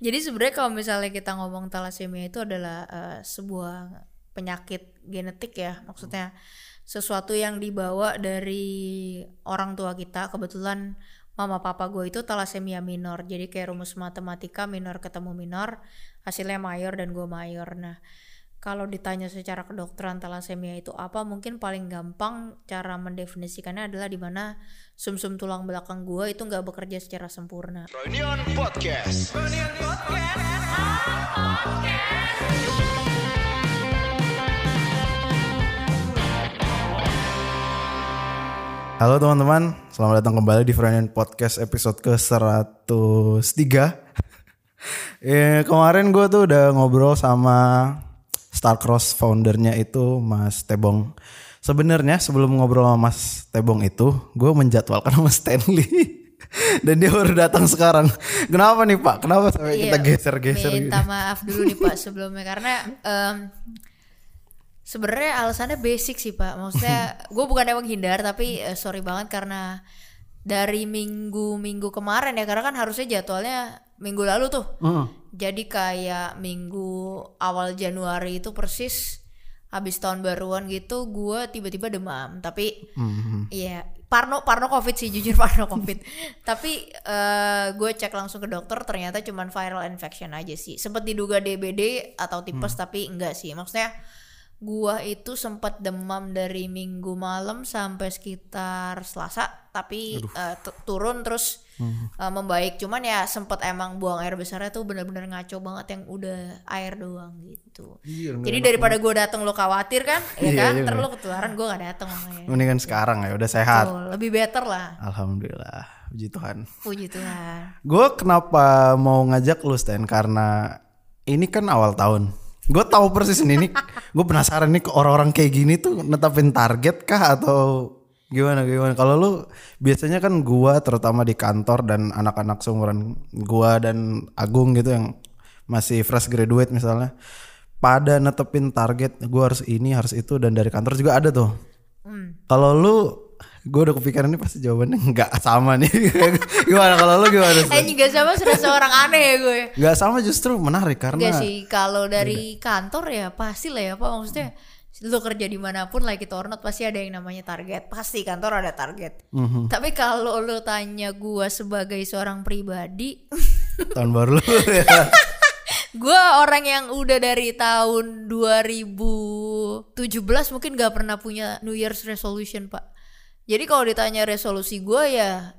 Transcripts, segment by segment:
Jadi sebenarnya kalau misalnya kita ngomong thalassemia itu adalah uh, sebuah penyakit genetik ya, maksudnya sesuatu yang dibawa dari orang tua kita. Kebetulan mama papa gue itu thalassemia minor, jadi kayak rumus matematika minor ketemu minor, hasilnya mayor dan gue mayor. Nah, kalau ditanya secara kedokteran thalassemia itu apa mungkin paling gampang cara mendefinisikannya adalah di mana sumsum tulang belakang gua itu nggak bekerja secara sempurna. Reunion Podcast. Reunion Podcast. Halo teman-teman, selamat datang kembali di Reunion Podcast episode ke-103. eh, kemarin gue tuh udah ngobrol sama Starcross foundernya itu Mas Tebong. Sebenarnya sebelum ngobrol sama Mas Tebong itu, gue menjadwalkan sama Stanley. Dan dia baru datang sekarang. Kenapa nih Pak? Kenapa sampai iya, kita geser-geser? Minta gitu? maaf dulu nih Pak sebelumnya karena um, sebenarnya alasannya basic sih Pak. Maksudnya gue bukan emang hindar tapi uh, sorry banget karena dari minggu-minggu kemarin ya karena kan harusnya jadwalnya minggu lalu tuh. Uh. Jadi kayak minggu awal Januari itu persis habis tahun baruan gitu gue tiba-tiba demam. Tapi mm-hmm. iya parno parno covid sih jujur parno covid. Tapi uh, gue cek langsung ke dokter ternyata cuman viral infection aja sih. Sempat diduga DBD atau tipes mm. tapi enggak sih. Maksudnya gua itu sempat demam dari minggu malam sampai sekitar Selasa tapi uh, turun terus hmm. uh, membaik. Cuman ya sempat emang buang air besarnya tuh bener-bener ngaco banget yang udah air doang gitu. Iya, jadi daripada gue dateng lo khawatir kan ya iya, kan? iya, terus lo ketularan gue gak dateng makanya mendingan sekarang ya udah sehat. Tuh, lebih better lah. Alhamdulillah puji Tuhan. Puji Tuhan. Gue kenapa mau ngajak lu Stan karena ini kan awal tahun. Gue tahu persis ini gue penasaran nih orang-orang kayak gini tuh netapin target kah atau gimana gimana kalau lu biasanya kan gue terutama di kantor dan anak-anak seumuran gue dan Agung gitu yang masih fresh graduate misalnya pada netepin target gue harus ini harus itu dan dari kantor juga ada tuh hmm. kalau lu gue udah kepikiran ini pasti jawabannya nggak sama nih gimana kalau lo gimana sih? Eh nggak sama sudah seorang aneh ya gue nggak sama justru menarik karena Gak sih kalau dari beda. kantor ya pasti lah ya pak maksudnya lo kerja di mana pun like itu or not pasti ada yang namanya target. Pasti kantor ada target. Mm-hmm. tapi kalau lo tanya gue sebagai seorang pribadi tahun baru lo ya. Gue orang yang udah dari tahun 2017 mungkin gak pernah punya New Year's resolution pak. Jadi kalau ditanya resolusi gue ya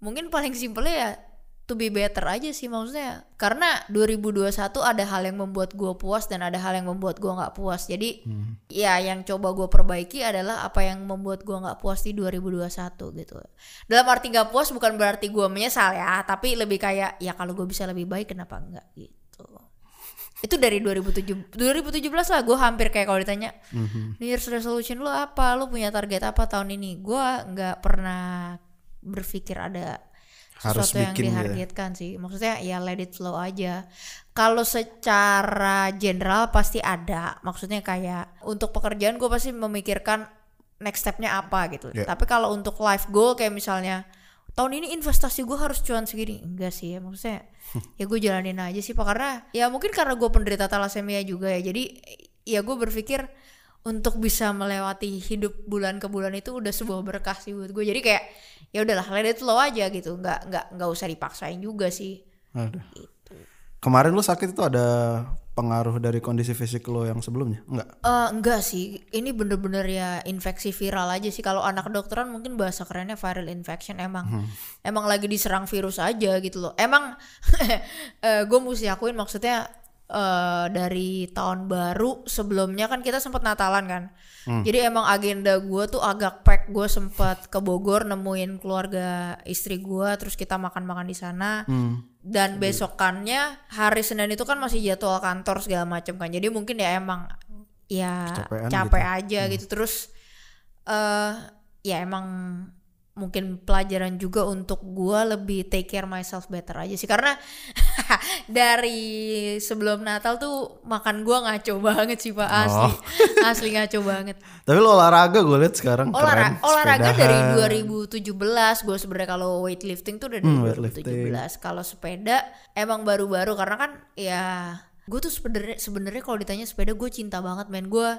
mungkin paling simpel ya to be better aja sih maksudnya. Karena 2021 ada hal yang membuat gue puas dan ada hal yang membuat gue nggak puas. Jadi hmm. ya yang coba gue perbaiki adalah apa yang membuat gue nggak puas di 2021 gitu. Dalam arti nggak puas bukan berarti gue menyesal ya tapi lebih kayak ya kalau gue bisa lebih baik kenapa enggak gitu. Itu dari 2007 2017 lah gue hampir kayak kalau ditanya mm-hmm. New Year's resolution lu apa? Lu punya target apa tahun ini? Gue nggak pernah berpikir ada sesuatu yang ya. dihargetkan ya. sih. Maksudnya ya let it flow aja. Kalau secara general pasti ada. Maksudnya kayak untuk pekerjaan gue pasti memikirkan next stepnya apa gitu. Yeah. tapi kalau untuk life goal kayak misalnya tahun ini investasi gue harus cuan segini. Enggak sih ya maksudnya ya gue jalanin aja sih. Pak karena ya mungkin karena gue penderita thalassemia juga ya. Jadi ya gue berpikir untuk bisa melewati hidup bulan ke bulan itu udah sebuah berkah sih buat gue jadi kayak ya udahlah let it flow aja gitu nggak nggak nggak usah dipaksain juga sih Aduh. Gitu. kemarin lu sakit itu ada pengaruh dari kondisi fisik lo yang sebelumnya? Enggak? Uh, enggak sih. Ini bener-bener ya infeksi viral aja sih. Kalau anak kedokteran mungkin bahasa kerennya viral infection emang hmm. emang lagi diserang virus aja gitu loh. Emang uh, eh, gue mesti akuin maksudnya uh, dari tahun baru sebelumnya kan kita sempat Natalan kan. Hmm. Jadi emang agenda gue tuh agak pack. Gue sempat ke Bogor nemuin keluarga istri gue, terus kita makan-makan di sana. Hmm. Dan besokannya hari Senin itu kan masih jadwal kantor segala macam kan. Jadi mungkin ya emang ya Kecapean capek gitu. aja hmm. gitu. Terus uh, ya emang mungkin pelajaran juga untuk gue lebih take care myself better aja sih karena dari sebelum Natal tuh makan gua ngaco banget sih pak asli Oh. asli ngaco banget Tapi lo olahraga gue liat sekarang Olara- keren. olahraga Sepedahan. dari 2017 gue sebenarnya kalau weightlifting tuh dari Hmm, 2017 kalau sepeda emang baru-baru karena kan ya gue tuh sebenarnya sebenarnya kalau ditanya sepeda gue cinta banget men gue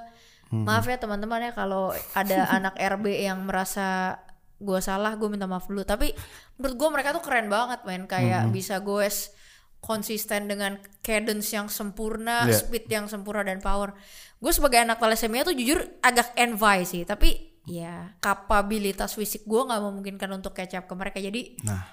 Hmm. maaf ya teman-teman ya kalau ada anak RB yang merasa gue salah gue minta maaf dulu tapi menurut gue mereka tuh keren banget men kayak Hmm. bisa goes konsisten dengan cadence yang sempurna, Iya. speed yang sempurna dan power. Gue sebagai anak thalassemia tuh jujur agak envy sih, tapi ya kapabilitas fisik gue nggak memungkinkan untuk catch up ke mereka. Jadi Nah,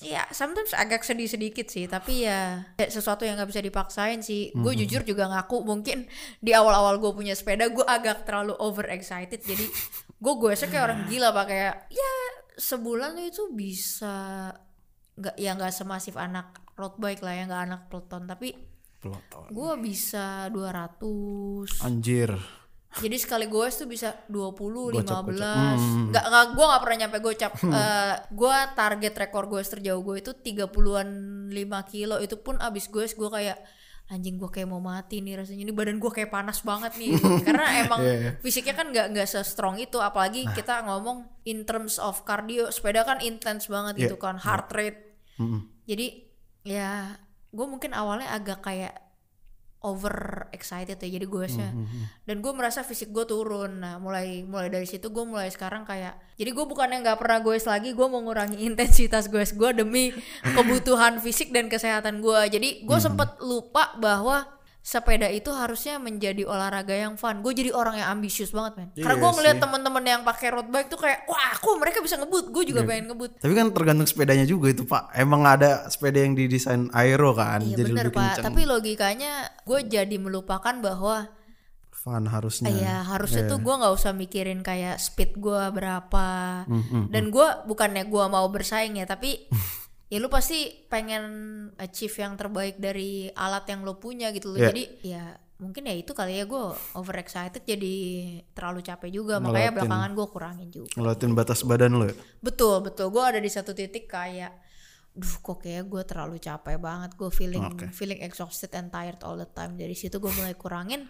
ya sometimes agak sedih sedikit sih, tapi ya sesuatu yang nggak bisa dipaksain sih. Gue jujur juga ngaku mungkin di awal-awal gue punya sepeda gue agak terlalu over excited, jadi gue gue kayak orang gila pak kayak ya sebulan itu bisa nggak ya nggak semasif anak road bike lah ya nggak anak peloton tapi peloton. gue bisa 200 Anjir. jadi sekali goes tuh bisa 20 15 Gocap, gocap. Hmm. nggak nggak gue nggak pernah nyampe gocap Eh, gue target rekor goes terjauh gue itu 30-an 5 kilo itu pun abis goes gue kayak anjing gue kayak mau mati nih rasanya. Ini badan gue kayak panas banget nih. Karena emang Iya, iya. fisiknya kan nggak nggak se-strong itu. Apalagi kita ngomong in terms of cardio sepeda kan intens banget Iya, gitu kan heart rate. Mm-mm. jadi ya gue mungkin awalnya agak kayak over excited ya jadi gue dan gue merasa fisik gue turun. Nah mulai mulai dari situ gue mulai sekarang kayak jadi gue bukannya nggak pernah goes lagi gue mau ngurangi intensitas goes gue demi kebutuhan fisik dan kesehatan gue. Jadi gue sempet lupa bahwa sepeda itu harusnya menjadi olahraga yang fun gue jadi orang yang ambisius banget men karena Iya gue melihat sih. teman-teman yang pakai road bike tuh kayak wah aku mereka bisa ngebut gue Iya. juga pengen ngebut Tapi kan tergantung sepedanya juga itu pak. Emang ada sepeda yang didesain aero kan, Iya jadi bener lebih pak, kenceng. tapi logikanya gue jadi melupakan bahwa Fun harusnya. ya harusnya Iya. tuh gue nggak usah mikirin kayak speed gue berapa, Mm-mm. dan gue bukannya gue mau bersaing ya, tapi ya lu pasti pengen achieve yang terbaik dari alat yang lo punya gitu loh. Iya. Jadi ya mungkin ya itu kali ya gue overexcited jadi terlalu capek juga, makanya Ngelewatin. belakangan gue kurangin juga. Ngeliatin batas badan lo ya. Betul betul, gue ada di satu titik kayak, duh kok kayak gue terlalu capek banget, gue feeling Oke. feeling exhausted and tired all the time. Dari situ gue mulai kurangin,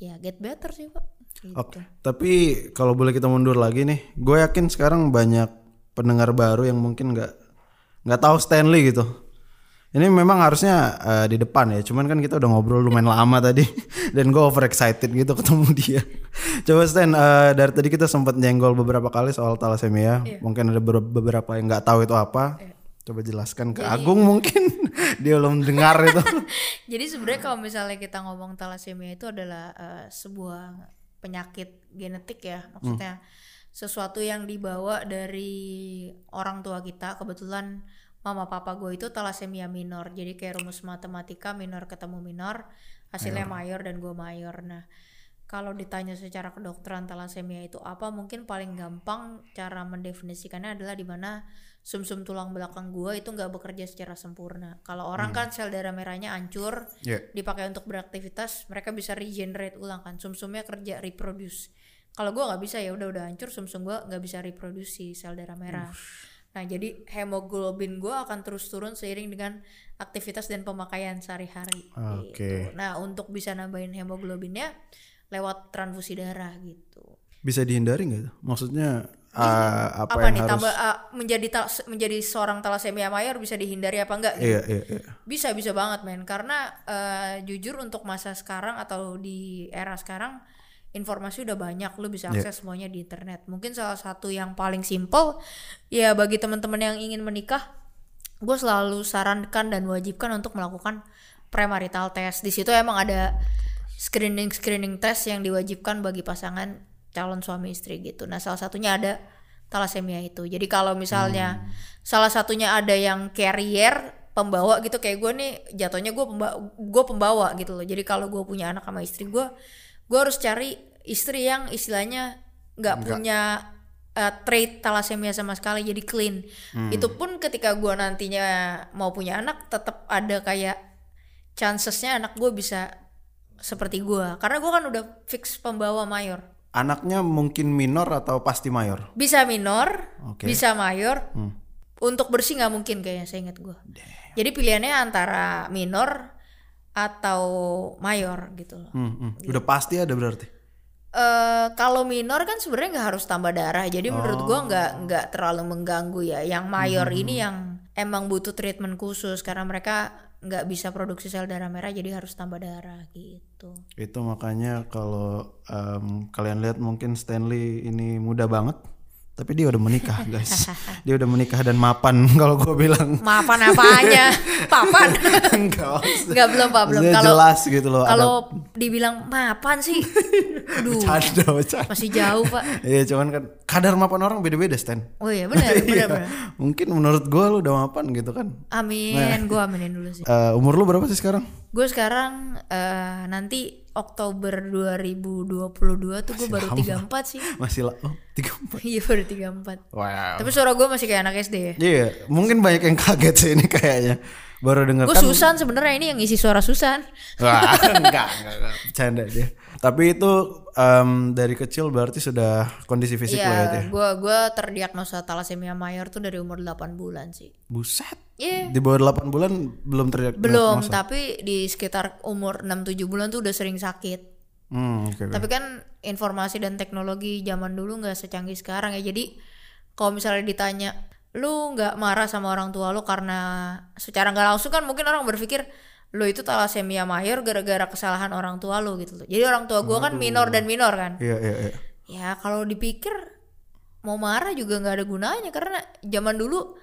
ya get better sih pak. Gitu. Oke. Tapi kalau boleh kita mundur lagi nih, gue yakin sekarang banyak pendengar baru yang mungkin nggak nggak tahu Stanley gitu. Ini memang harusnya eh, di depan ya, cuman kan kita udah ngobrol lumayan lama tadi dan gue overexcited gitu ketemu dia. Coba Stan, eh, dari tadi kita sempat nyenggol beberapa kali soal thalassemia. Mungkin ada ber- beberapa yang nggak tahu itu apa. Coba jelaskan ke Agung mungkin dia belum dengar itu. Jadi sebenarnya kalau misalnya kita ngomong thalassemia itu adalah eh, sebuah penyakit genetik ya, maksudnya sesuatu yang dibawa dari orang tua kita. Kebetulan mama papa gue itu thalassemia minor, jadi kayak rumus matematika minor ketemu minor, hasilnya mayor dan gue mayor. Nah kalau ditanya secara kedokteran thalassemia itu apa, mungkin paling gampang cara mendefinisikannya adalah di mana sumsum tulang belakang gua itu nggak bekerja secara sempurna. Kalau orang kan sel darah merahnya hancur, Iya. dipakai untuk beraktivitas, mereka bisa regenerate ulang kan, sumsumnya kerja reproduce. Kalau gua nggak bisa ya udah udah hancur, sumsum gua nggak bisa reproduksi sel darah merah. Nah jadi hemoglobin gua akan terus turun seiring dengan aktivitas dan pemakaian sehari-hari. Oke. gitu. Nah untuk bisa nambahin hemoglobinnya lewat transfusi darah gitu. Bisa dihindari nggak? Maksudnya eh, apa, Apa, yang nih harus? tambah ah, menjadi menjadi seorang thalassemia mayor bisa dihindari apa enggak? gitu? Iya iya iya. Bisa bisa banget men karena eh, jujur untuk masa sekarang atau di era sekarang informasi udah banyak lu bisa Iya. akses semuanya di internet. Mungkin salah satu yang paling simple ya bagi teman-teman yang ingin menikah, gue selalu sarankan dan wajibkan untuk melakukan premarital test. Di situ emang ada screening screening test yang diwajibkan bagi pasangan calon suami istri gitu. Nah salah satunya ada thalassemia itu. Jadi kalau misalnya salah satunya ada yang carrier pembawa gitu kayak gue nih jatuhnya gue pembawa, gue pembawa gitu loh. Jadi kalau gue punya anak sama istri gue, gue harus cari istri yang istilahnya nggak punya uh, trait thalassemia sama sekali jadi clean. Itu pun ketika gue nantinya mau punya anak tetap ada kayak chancesnya anak gue bisa seperti gue karena gue kan udah fix pembawa mayor. Anaknya mungkin minor atau pasti mayor? bisa minor Oke. bisa mayor. Untuk bersih nggak mungkin kayaknya saya ingat gue jadi pilihannya antara minor atau mayor gitu loh Hmm, hmm. Udah pasti ada berarti. eh kalau minor kan sebenarnya nggak harus tambah darah jadi menurut gua Oh. nggak nggak terlalu mengganggu ya yang mayor Hmm. ini yang emang butuh treatment khusus karena mereka nggak bisa produksi sel darah merah jadi harus tambah darah gitu Itu makanya kalau em, kalian lihat mungkin Stanley ini muda banget, tapi dia udah menikah guys. dia udah menikah dan mapan kalau gue bilang. maafan apanya papan Enggak. maksudnya- nggak belum pak belum kalau jelas gitu loh. ada kalau dibilang mapan sih aduh Bercanda, bercanda. masih jauh pak Iya cuman kan kadar mapan orang beda-beda Stan. oh iya benar benar Iya. benar Mungkin menurut gue lu udah mapan gitu kan. amin gua aminin dulu sih Eh, umur lu berapa sih sekarang? Gue sekarang eh, nanti Oktober 2022 tuh gue baru 34 sih Masih lah. Oh, tiga empat. iya baru 34 Wow. tapi suara gue masih kayak anak SD ya Iya, mungkin banyak yang kaget sih ini kayaknya. Baru denger gue kan. Susan sebenarnya ini yang isi suara Susan Wah, enggak, enggak, enggak. Bercanda dia. Tapi itu em, dari kecil berarti sudah kondisi fisik lo ya, Iya, Teh? gue gue terdiagnosa thalassemia mayor tuh dari umur 8 bulan sih. Buset. Iya. Di bawah 8 bulan belum terdiagnosa. Belum, tapi di sekitar umur 6-7 bulan tuh udah sering sakit. Hmm, oke. Tapi kan informasi dan teknologi zaman dulu nggak secanggih sekarang ya. Jadi kalau misalnya ditanya, lu nggak marah sama orang tua lu karena secara nggak langsung kan mungkin orang berpikir lu itu thalassemia mayor gara-gara kesalahan orang tua lu gitu loh. Jadi orang tua gua kan minor dan minor kan. Iya, iya, iya. Ya kalau dipikir mau marah juga nggak ada gunanya karena zaman dulu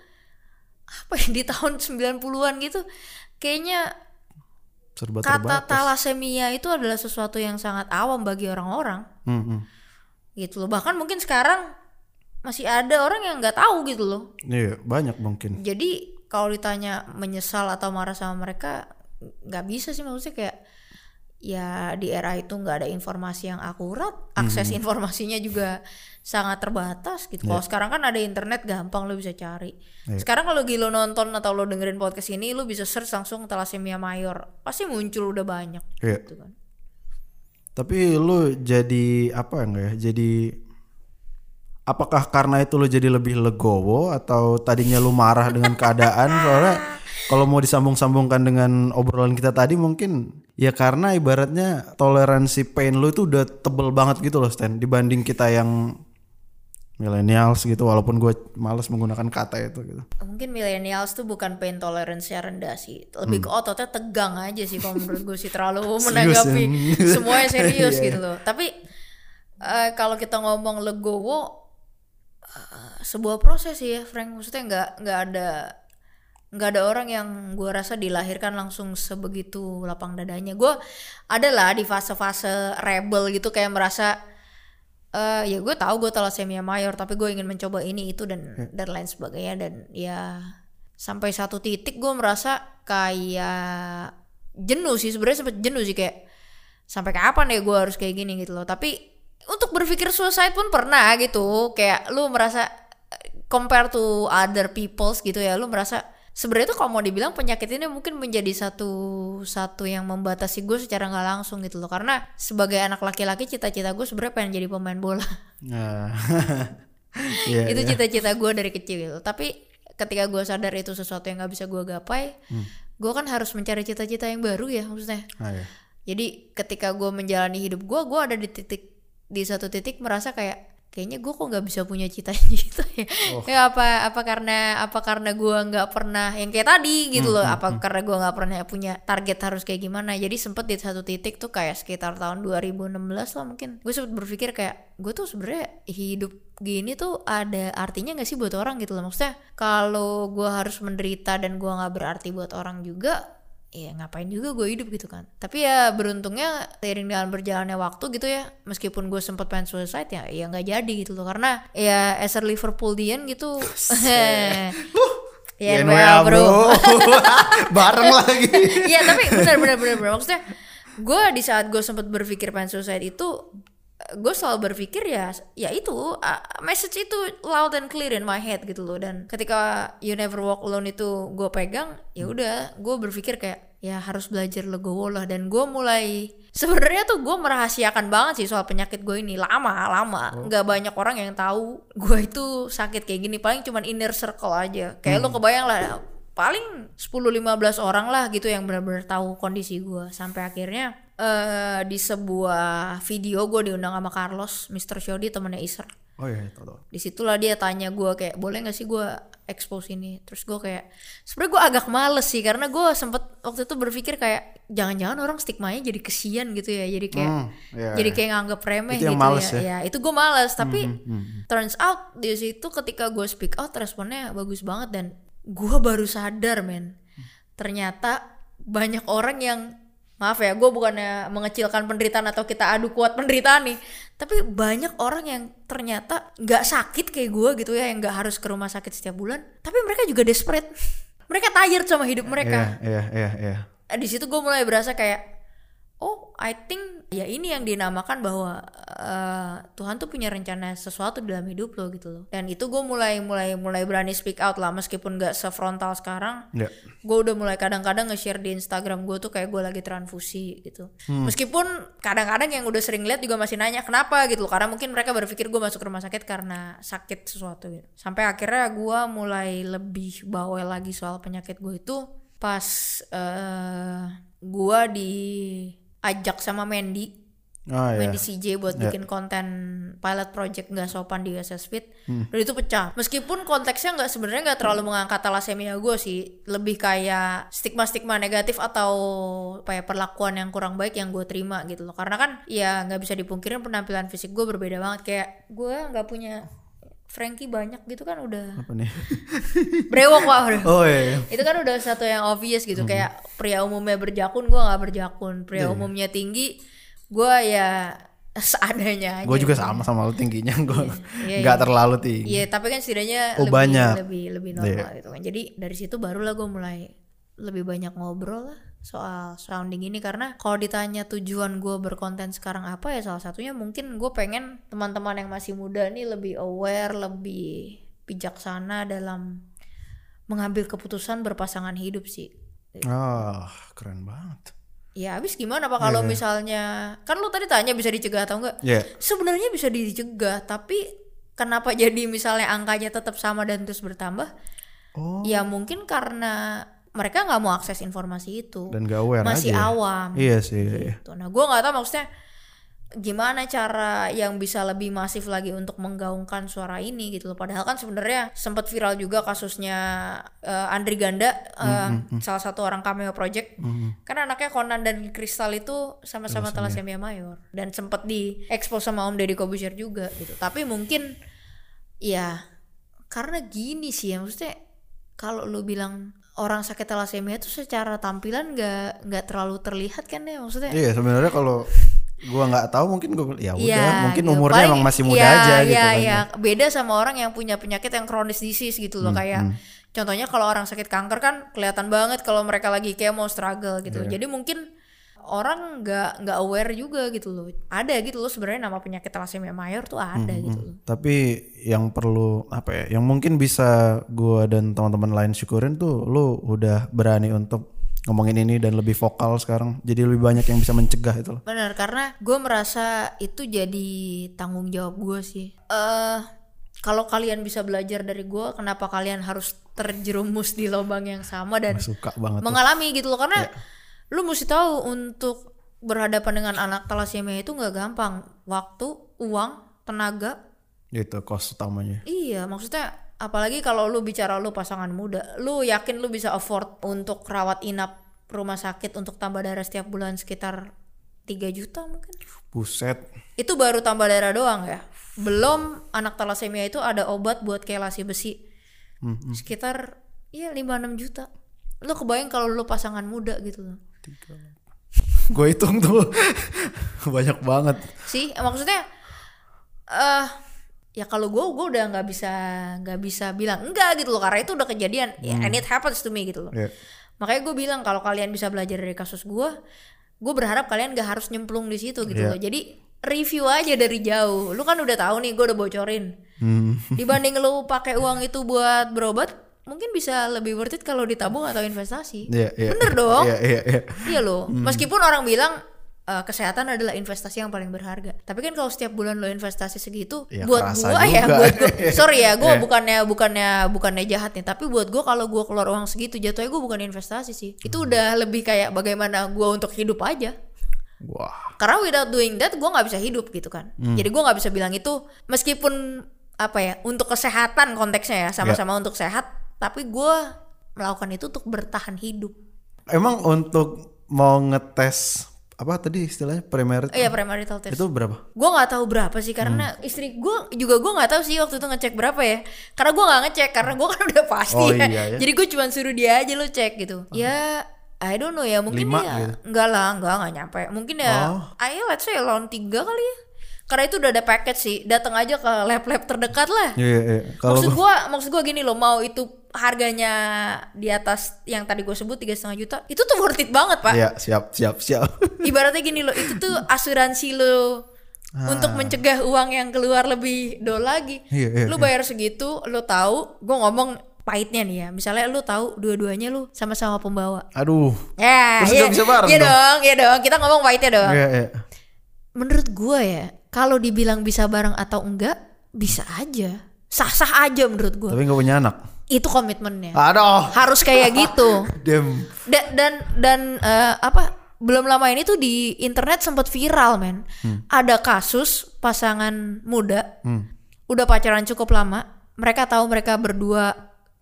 apa ya di tahun 90-an gitu kayaknya Serba kata thalassemia itu adalah sesuatu yang sangat awam bagi orang-orang Hmm, hmm. gitu loh bahkan mungkin sekarang masih ada orang yang nggak tahu gitu loh. Iya, banyak mungkin. jadi kalau ditanya menyesal atau marah sama mereka nggak bisa sih. Maksudnya kayak ya di era itu nggak ada informasi yang akurat akses informasinya juga sangat terbatas gitu. Kalau sekarang kan ada internet gampang lo bisa cari. Sekarang kalau lo nonton atau lo dengerin podcast ini lo bisa search langsung thalassemia mayor. Pasti muncul udah banyak Iya. gitu kan. Tapi lu jadi apa enggak ya? Jadi apakah karena itu lu jadi lebih legowo atau tadinya lu marah dengan keadaan? Soalnya kalau mau disambung-sambungkan dengan obrolan kita tadi mungkin ya karena ibaratnya toleransi pain lu itu udah tebel banget gitu loh Stan. Dibanding kita yang millennials gitu walaupun gue males menggunakan kata itu gitu. mungkin millennials tuh bukan pain tolerance rendah sih. Lebih ke ototnya tegang aja sih kalau menurut gue sih. Terlalu menanggapi ya. semuanya serius Iya, gitu loh. Tapi eh, kalau kita ngomong legowo eh, sebuah proses sih ya Frank. Maksudnya nggak nggak ada nggak ada orang yang gue rasa dilahirkan langsung sebegitu lapang dadanya. Gue adalah di fase-fase rebel gitu kayak merasa eh ya gue tahu gue thalassemia mayor tapi gue ingin mencoba ini itu dan dan lain sebagainya. Dan ya sampai satu titik gue merasa kayak jenuh sih. Sebenarnya sempet jenuh sih kayak sampai kapan ya gue harus kayak gini gitu loh. Tapi untuk berpikir suicide pun pernah gitu kayak lu merasa compare to other peoples gitu ya lu merasa sebenarnya tuh kalau mau dibilang penyakit ini mungkin menjadi satu satu yang membatasi gue secara nggak langsung gitu loh karena sebagai anak laki-laki cita-cita gue sebenarnya pengen jadi pemain bola Nah. Iya, itu iya. cita-cita gue dari kecil gitu tapi ketika gue sadar itu sesuatu yang nggak bisa gue gapai Hmm. gue kan harus mencari cita-cita yang baru ya maksudnya Ah, iya. jadi ketika gue menjalani hidup gue gue ada di titik di satu titik merasa kayak kayaknya gue kok nggak bisa punya cita-cita ya. Oh. ya apa apa karena apa karena gue nggak pernah yang kayak tadi gitu Hmm, loh apa karena gue nggak pernah punya target harus kayak gimana. Jadi sempet di satu titik tuh kayak sekitar tahun 2016 lah mungkin gue sempet berpikir kayak gue tuh sebenarnya hidup gini tuh ada artinya gak sih buat orang? gitu loh. Maksudnya kalau gue harus menderita dan gue nggak berarti buat orang juga ya ngapain juga gue hidup gitu kan. Tapi ya beruntungnya seiring dengan berjalannya waktu gitu ya meskipun gue sempet pengen suicide ya ya nggak jadi gitu loh. Karena ya as a Liverpoolian gitu ya YNWA, NWA, bro. Bareng lagi. Iya tapi benar benar benar maksudnya gue di saat gue sempat berpikir pengen suicide itu gue selalu berpikir ya ya itu uh, message itu loud and clear in my head gitu loh. Dan ketika you never walk alone itu gue pegang ya udah gue berpikir kayak ya harus belajar legowo lah. Dan gue mulai sebenarnya tuh gue merahasiakan banget sih soal penyakit gue ini. Lama lama. Nggak banyak orang yang tahu gue itu sakit kayak gini. Paling cuman inner circle aja. Kayak lo kebayang lah paling 10-15 orang lah gitu yang benar-benar tahu kondisi gue sampai akhirnya eh di sebuah video gue diundang sama Carlos Mr. Shodi temennya Iser Oh iya, tahu tahu. di situlah dia tanya gue kayak boleh nggak sih gue expose ini terus gue kayak sebenarnya gue agak males sih karena gue sempet waktu itu berpikir kayak jangan-jangan orang stigmanya jadi kesian gitu ya jadi kayak Hmm, iya, jadi iya. kayak nganggep remeh Itu yang gitu males ya. ya. ya itu gue males tapi hmm, turns out di situ ketika gue speak out responnya bagus banget dan gue baru sadar men ternyata banyak orang yang maaf ya gue bukannya mengecilkan penderitaan atau kita adu kuat penderitaan nih. Tapi banyak orang yang ternyata nggak sakit kayak gue gitu ya yang nggak harus ke rumah sakit setiap bulan. Tapi mereka juga desperate. Mereka tired sama hidup mereka. Iya, iya, iya, iya. Di situ gue mulai berasa kayak oh I think ya ini yang dinamakan bahwa eh, Tuhan tuh punya rencana sesuatu dalam hidup lo gitu loh. Dan itu gue mulai mulai mulai berani speak out lah meskipun gak sefrontal sekarang. Iya. gue udah mulai kadang-kadang nge-share di Instagram gue tuh kayak gue lagi transfusi gitu. Meskipun kadang-kadang yang udah sering lihat juga masih nanya kenapa? gitu loh. Karena mungkin mereka berpikir gue masuk rumah sakit karena sakit sesuatu gitu. Sampai akhirnya gue mulai lebih bawel lagi soal penyakit gue itu pas eh gue diajak sama Mandy. Oh iya. Mandy CJ buat bikin konten pilot project nggak sopan di USS Fit. Dan itu pecah. Meskipun konteksnya nggak sebenarnya nggak terlalu mengangkat thalassemia gue sih. Lebih kayak stigma stigma negatif atau ya perlakuan yang kurang baik yang gue terima gitu loh. Karena kan ya nggak bisa dipungkirin penampilan fisik gue berbeda banget. Kayak gue nggak punya Frankie banyak gitu kan udah Apa nih? brewok udah. Oh iya. iya. itu kan udah satu yang obvious gitu kayak pria umumnya berjakun gue nggak berjakun pria umumnya tinggi gue ya seadanya aja Gue juga sama sama lu tingginya, gue Iya, nggak terlalu tinggi. Iya, tapi kan setidaknya Oh, lebih banyak. lebih lebih normal gitu kan. Jadi dari situ barulah gue mulai lebih banyak ngobrol lah soal sounding ini karena kalau ditanya tujuan gue berkonten sekarang apa ya salah satunya mungkin gue pengen teman-teman yang masih muda nih lebih aware, lebih bijaksana dalam mengambil keputusan berpasangan hidup sih. Oh, keren banget. Ya habis gimana pak kalau misalnya kan lu tadi tanya bisa dicegah atau enggak? Iya. Sebenarnya bisa dicegah, tapi kenapa jadi misalnya angkanya tetap sama dan terus bertambah? Oh. Ya mungkin karena mereka nggak mau akses informasi itu, Dan gak aware masih aja. awam. Iya sih. Iya. Gitu. Nah, gue nggak tahu maksudnya gimana cara yang bisa lebih masif lagi untuk menggaungkan suara ini gitu loh. Padahal kan sebenarnya sempat viral juga kasusnya eh, Andri Ganda, eh, salah satu orang cameo project. Kan anaknya Conan dan Kristal itu sama-sama thalassemia mayor dan sempat diekspos sama Om Deddy Kobusier juga gitu. Tapi mungkin ya karena gini sih ya maksudnya kalau lu bilang orang sakit thalassemia itu secara tampilan nggak nggak terlalu terlihat kan ya maksudnya Iya, sebenarnya kalau gua nggak tahu mungkin gua ya udah Iya, mungkin gitu. umurnya Paling- emang masih muda iya, aja gitu iya, kan. iya. beda sama orang yang punya penyakit yang kronis disease gitu loh Hmm, kayak contohnya kalau orang sakit kanker kan kelihatan banget kalau mereka lagi chemo struggle gitu Iya. jadi mungkin orang nggak nggak aware juga gitu loh ada gitu loh sebenarnya nama penyakit thalassemia mayor tuh ada Hmm, gitu loh Tapi yang perlu apa ya? Yang mungkin bisa gua dan teman-teman lain syukurin tuh lu udah berani untuk ngomongin ini dan lebih vokal sekarang. Jadi lebih banyak yang bisa mencegah itu loh. Benar, karena gue merasa itu jadi tanggung jawab gue sih. eh kalau kalian bisa belajar dari gue, kenapa kalian harus terjerumus di lubang yang sama dan Suka banget. tuh. mengalami gitu loh? Karena Iya. Lu mesti tahu untuk berhadapan dengan anak thalassemia itu nggak gampang. Waktu, uang, tenaga. Itu kos utamanya. Iya, maksudnya apalagi kalau lu bicara lu pasangan muda, lu yakin lu bisa afford untuk rawat inap rumah sakit untuk tambah darah setiap bulan sekitar 3 juta mungkin? Buset. itu baru tambah darah doang ya belum anak thalassemia itu ada obat buat kelasi besi sekitar ya 5-6 juta lo kebayang kalau lo pasangan muda gitu loh Gue hitung tuh banyak banget. sih maksudnya eh ya kalau gue gue udah nggak bisa nggak bisa bilang enggak gitu loh karena itu udah kejadian ya and it happens to me gitu loh Iya. makanya gue bilang kalau kalian bisa belajar dari kasus gue gue berharap kalian gak harus nyemplung di situ gitu Iya. loh jadi review aja dari jauh lu kan udah tahu nih gue udah bocorin Hmm. dibanding lu pakai uang itu buat berobat mungkin bisa lebih worth it kalau ditabung atau investasi. Iya, iya. Bener dong. Iya, iya, iya. Iya loh. Meskipun orang bilang eh, kesehatan adalah investasi yang paling berharga. Tapi kan kalau setiap bulan lo investasi segitu, Ya, buat gua ya, juga. buat gua, sorry ya, gua Iya. bukannya bukannya bukannya jahat nih, tapi buat gua kalau gua keluar uang segitu jatuhnya gua bukan investasi sih. Hmm. Itu udah lebih kayak bagaimana gua untuk hidup aja. Wah. Karena without doing that gue nggak bisa hidup gitu kan. Hmm. Jadi gue nggak bisa bilang itu meskipun apa ya untuk kesehatan konteksnya ya sama-sama untuk sehat, tapi gue melakukan itu untuk bertahan hidup. Emang untuk mau ngetes apa tadi istilahnya premarital Iya premarital test. itu berapa? Gue nggak tahu berapa sih karena Hmm. istri gue juga gue nggak tahu sih waktu itu ngecek berapa ya. Karena gue nggak ngecek karena gue kan udah pasti Oh, ya. iya, ya. Jadi gue cuma suruh dia aja lo cek gitu. Ya I don't know ya mungkin Lima ya gitu? enggak lah enggak enggak nyampe mungkin ya Oh. ayo let's say lawan tiga kali ya karena itu udah ada paket sih. Datang aja ke lab-lab terdekat lah. Iya, iya. Kalau maksud gua maksud gua gini loh mau itu harganya di atas yang tadi gue sebut tiga setengah juta itu tuh worth it banget pak. Iya, siap, siap, siap. ibaratnya gini loh itu tuh asuransi lo untuk mencegah uang yang keluar lebih do lagi. Iya, iya, lu bayar segitu lu tahu gue ngomong pahitnya nih ya. Misalnya lu tahu dua-duanya lu sama-sama pembawa. Aduh. ya Terus iya, bisa bareng iya dong? dong iya dong. Kita ngomong pahitnya dong. Iya, iya. menurut gue ya kalau dibilang bisa bareng atau enggak bisa aja. Sah-sah aja menurut gue Tapi nggak punya anak. itu komitmennya. Aduh. harus kayak gitu. Dem. Da- dan dan eh, apa belum lama ini tuh di internet sempat viral men. Ada kasus pasangan muda Hmm. udah pacaran cukup lama. Mereka tahu mereka berdua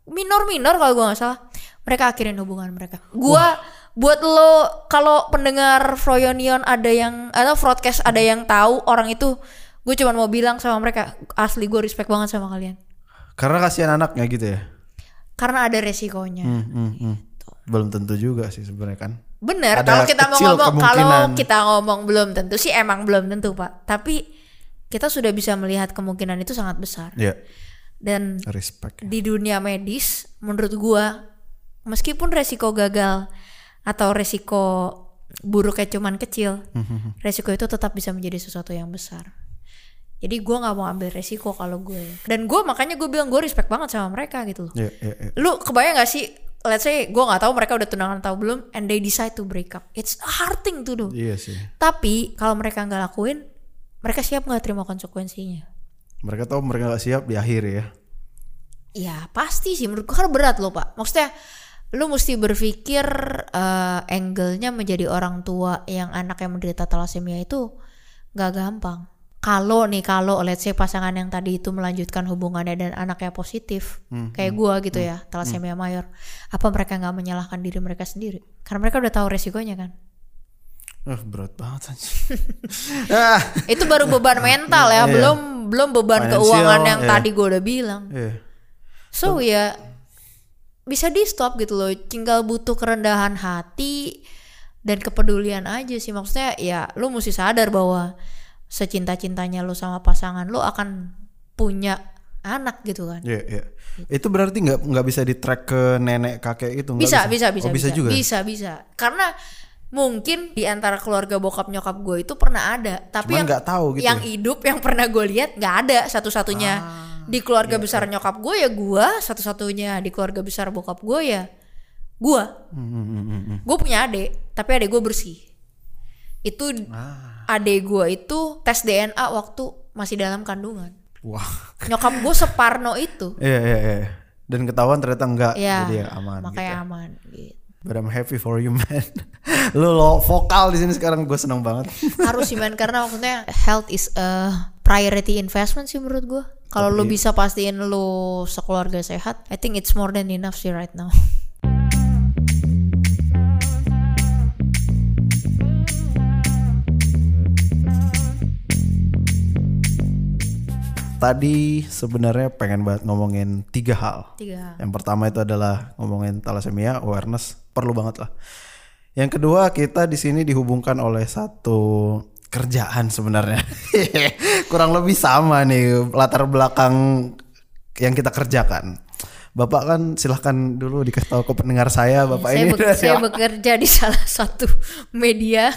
minor minor kalau gue nggak salah. Mereka akhirin hubungan mereka. Gua buat lo kalau pendengar Froyonion ada yang atau broadcast ada yang tahu orang itu gue cuma mau bilang sama mereka asli gue respect banget sama kalian Karena kasihan anaknya gitu ya. karena ada resikonya Hmm, hmm, hmm. Belum tentu juga sih sebenarnya kan. Bener, kalau kita mau ngomong kalau kita ngomong belum tentu sih emang belum tentu pak. Tapi kita sudah bisa melihat kemungkinan itu sangat besar. Iya. Dan Respect. di dunia medis, menurut gua, meskipun resiko gagal atau resiko buruknya cuman kecil, resiko itu tetap bisa menjadi sesuatu yang besar. Jadi gua nggak mau ambil resiko kalau gue. Dan gua makanya gue bilang gue respect banget sama mereka gitu loh. Iya, iya, iya. Lu kebayang gak sih? Let's say gue nggak tahu mereka udah tunangan atau belum, and they decide to break up. It's a hard thing to do. Iya sih. Tapi kalau mereka nggak lakuin, mereka siap nggak terima konsekuensinya? Mereka tahu mereka nggak siap di akhir ya. Ya pasti sih menurut gue kan berat loh pak. Maksudnya lu mesti berpikir eh, angle-nya menjadi orang tua yang anaknya menderita thalassemia itu nggak gampang. Kalau nih kalau let's say pasangan yang tadi itu melanjutkan hubungannya dan anaknya positif kayak gua gitu ya thalassemia mayor, apa mereka nggak menyalahkan diri mereka sendiri? Karena mereka udah tahu resikonya kan. Eh, berat banget ah, Itu baru beban mental ya, Iya. belum belum beban Financial, keuangan yang iya. tadi gue udah bilang. iya. So ya bisa di stop gitu loh. Tinggal butuh kerendahan hati dan kepedulian aja sih. Maksudnya ya lu mesti sadar bahwa secinta-cintanya lu sama pasangan lu akan punya anak gitu kan. Iya, iya. Itu berarti nggak nggak bisa di track ke nenek kakek itu nggak Bisa, bisa, bisa, Oh, bisa, bisa, juga. bisa, bisa. Karena mungkin di antara keluarga bokap nyokap gue itu pernah ada, tapi Cuman yang nggak tahu gitu. yang hidup yang pernah gue lihat nggak ada satu-satunya Ah, di keluarga iya, besar nyokap gue ya gue, satu-satunya di keluarga besar bokap gue ya gue. Hmm, hmm, hmm. Gue punya adik, tapi adik gue bersih. Itu Ah. adik gue itu tes DNA waktu masih dalam kandungan. Wah. Nyokap gue separno itu. Iya, iya, iya. Dan ketahuan ternyata enggak. Ya, Jadi ya aman makanya gitu. aman. Gitu. But I'm happy for you man. lu lo vokal di sini sekarang gue seneng banget. harus sih man karena maksudnya health is a priority investment sih menurut gue kalau lu bisa pastiin lu sekeluarga sehat I think it's more than enough sih right now Tadi sebenarnya pengen banget ngomongin tiga hal. tiga Yang pertama itu adalah ngomongin thalassemia awareness perlu banget lah. Yang kedua kita di sini dihubungkan oleh satu kerjaan sebenarnya. Kurang lebih sama nih latar belakang yang kita kerjakan. Bapak kan silahkan dulu dikasih tahu ke pendengar saya Bapak saya, ini be- saya bekerja di salah satu media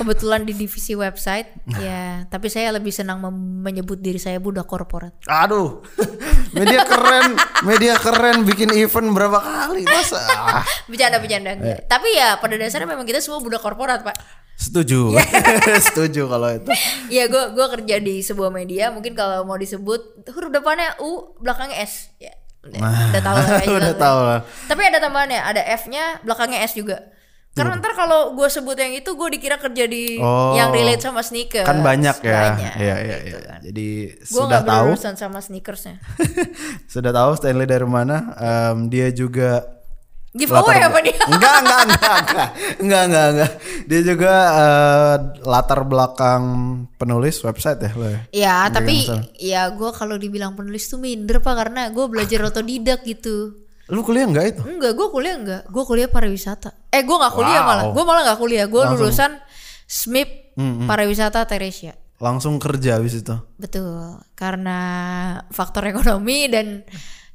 kebetulan di divisi website ya tapi saya lebih senang menyebut diri saya budak korporat Aduh, media keren, media keren bikin event berapa kali masa? Bercanda bercanda enggak. tapi ya pada dasarnya memang kita semua budak korporat pak setuju, Iya. setuju kalau itu. Iya gue gua kerja di sebuah media mungkin kalau mau disebut huruf depannya U belakangnya S ya udah, udah tahu lah kayak Udah tahu lah. tapi ada tambahannya ada F-nya belakangnya S juga karena ntar kalau gue sebut yang itu gue dikira kerja di Oh. yang relate sama sneakers Kan banyak ya. Banyak, Iya, iya, gitu iya. kan. Jadi gue sudah tahu, sama sneakersnya sudah tahu Stanley dari mana. Em, dia juga giveaway apa dia Enggak, enggak, enggak, enggak, enggak, enggak, enggak. Dia juga eh, latar belakang penulis website ya lo ya. Ya Nggak tapi ya gue kalau dibilang penulis tuh minder pak karena gue belajar otodidak gitu. Lu kuliah enggak itu? Enggak, gue kuliah enggak. Gue kuliah pariwisata. Eh gue nggak kuliah Wow. malah. Gue malah nggak kuliah. Gue lulusan SMIP pariwisata Teresia. Langsung kerja habis itu. Betul. Karena faktor ekonomi dan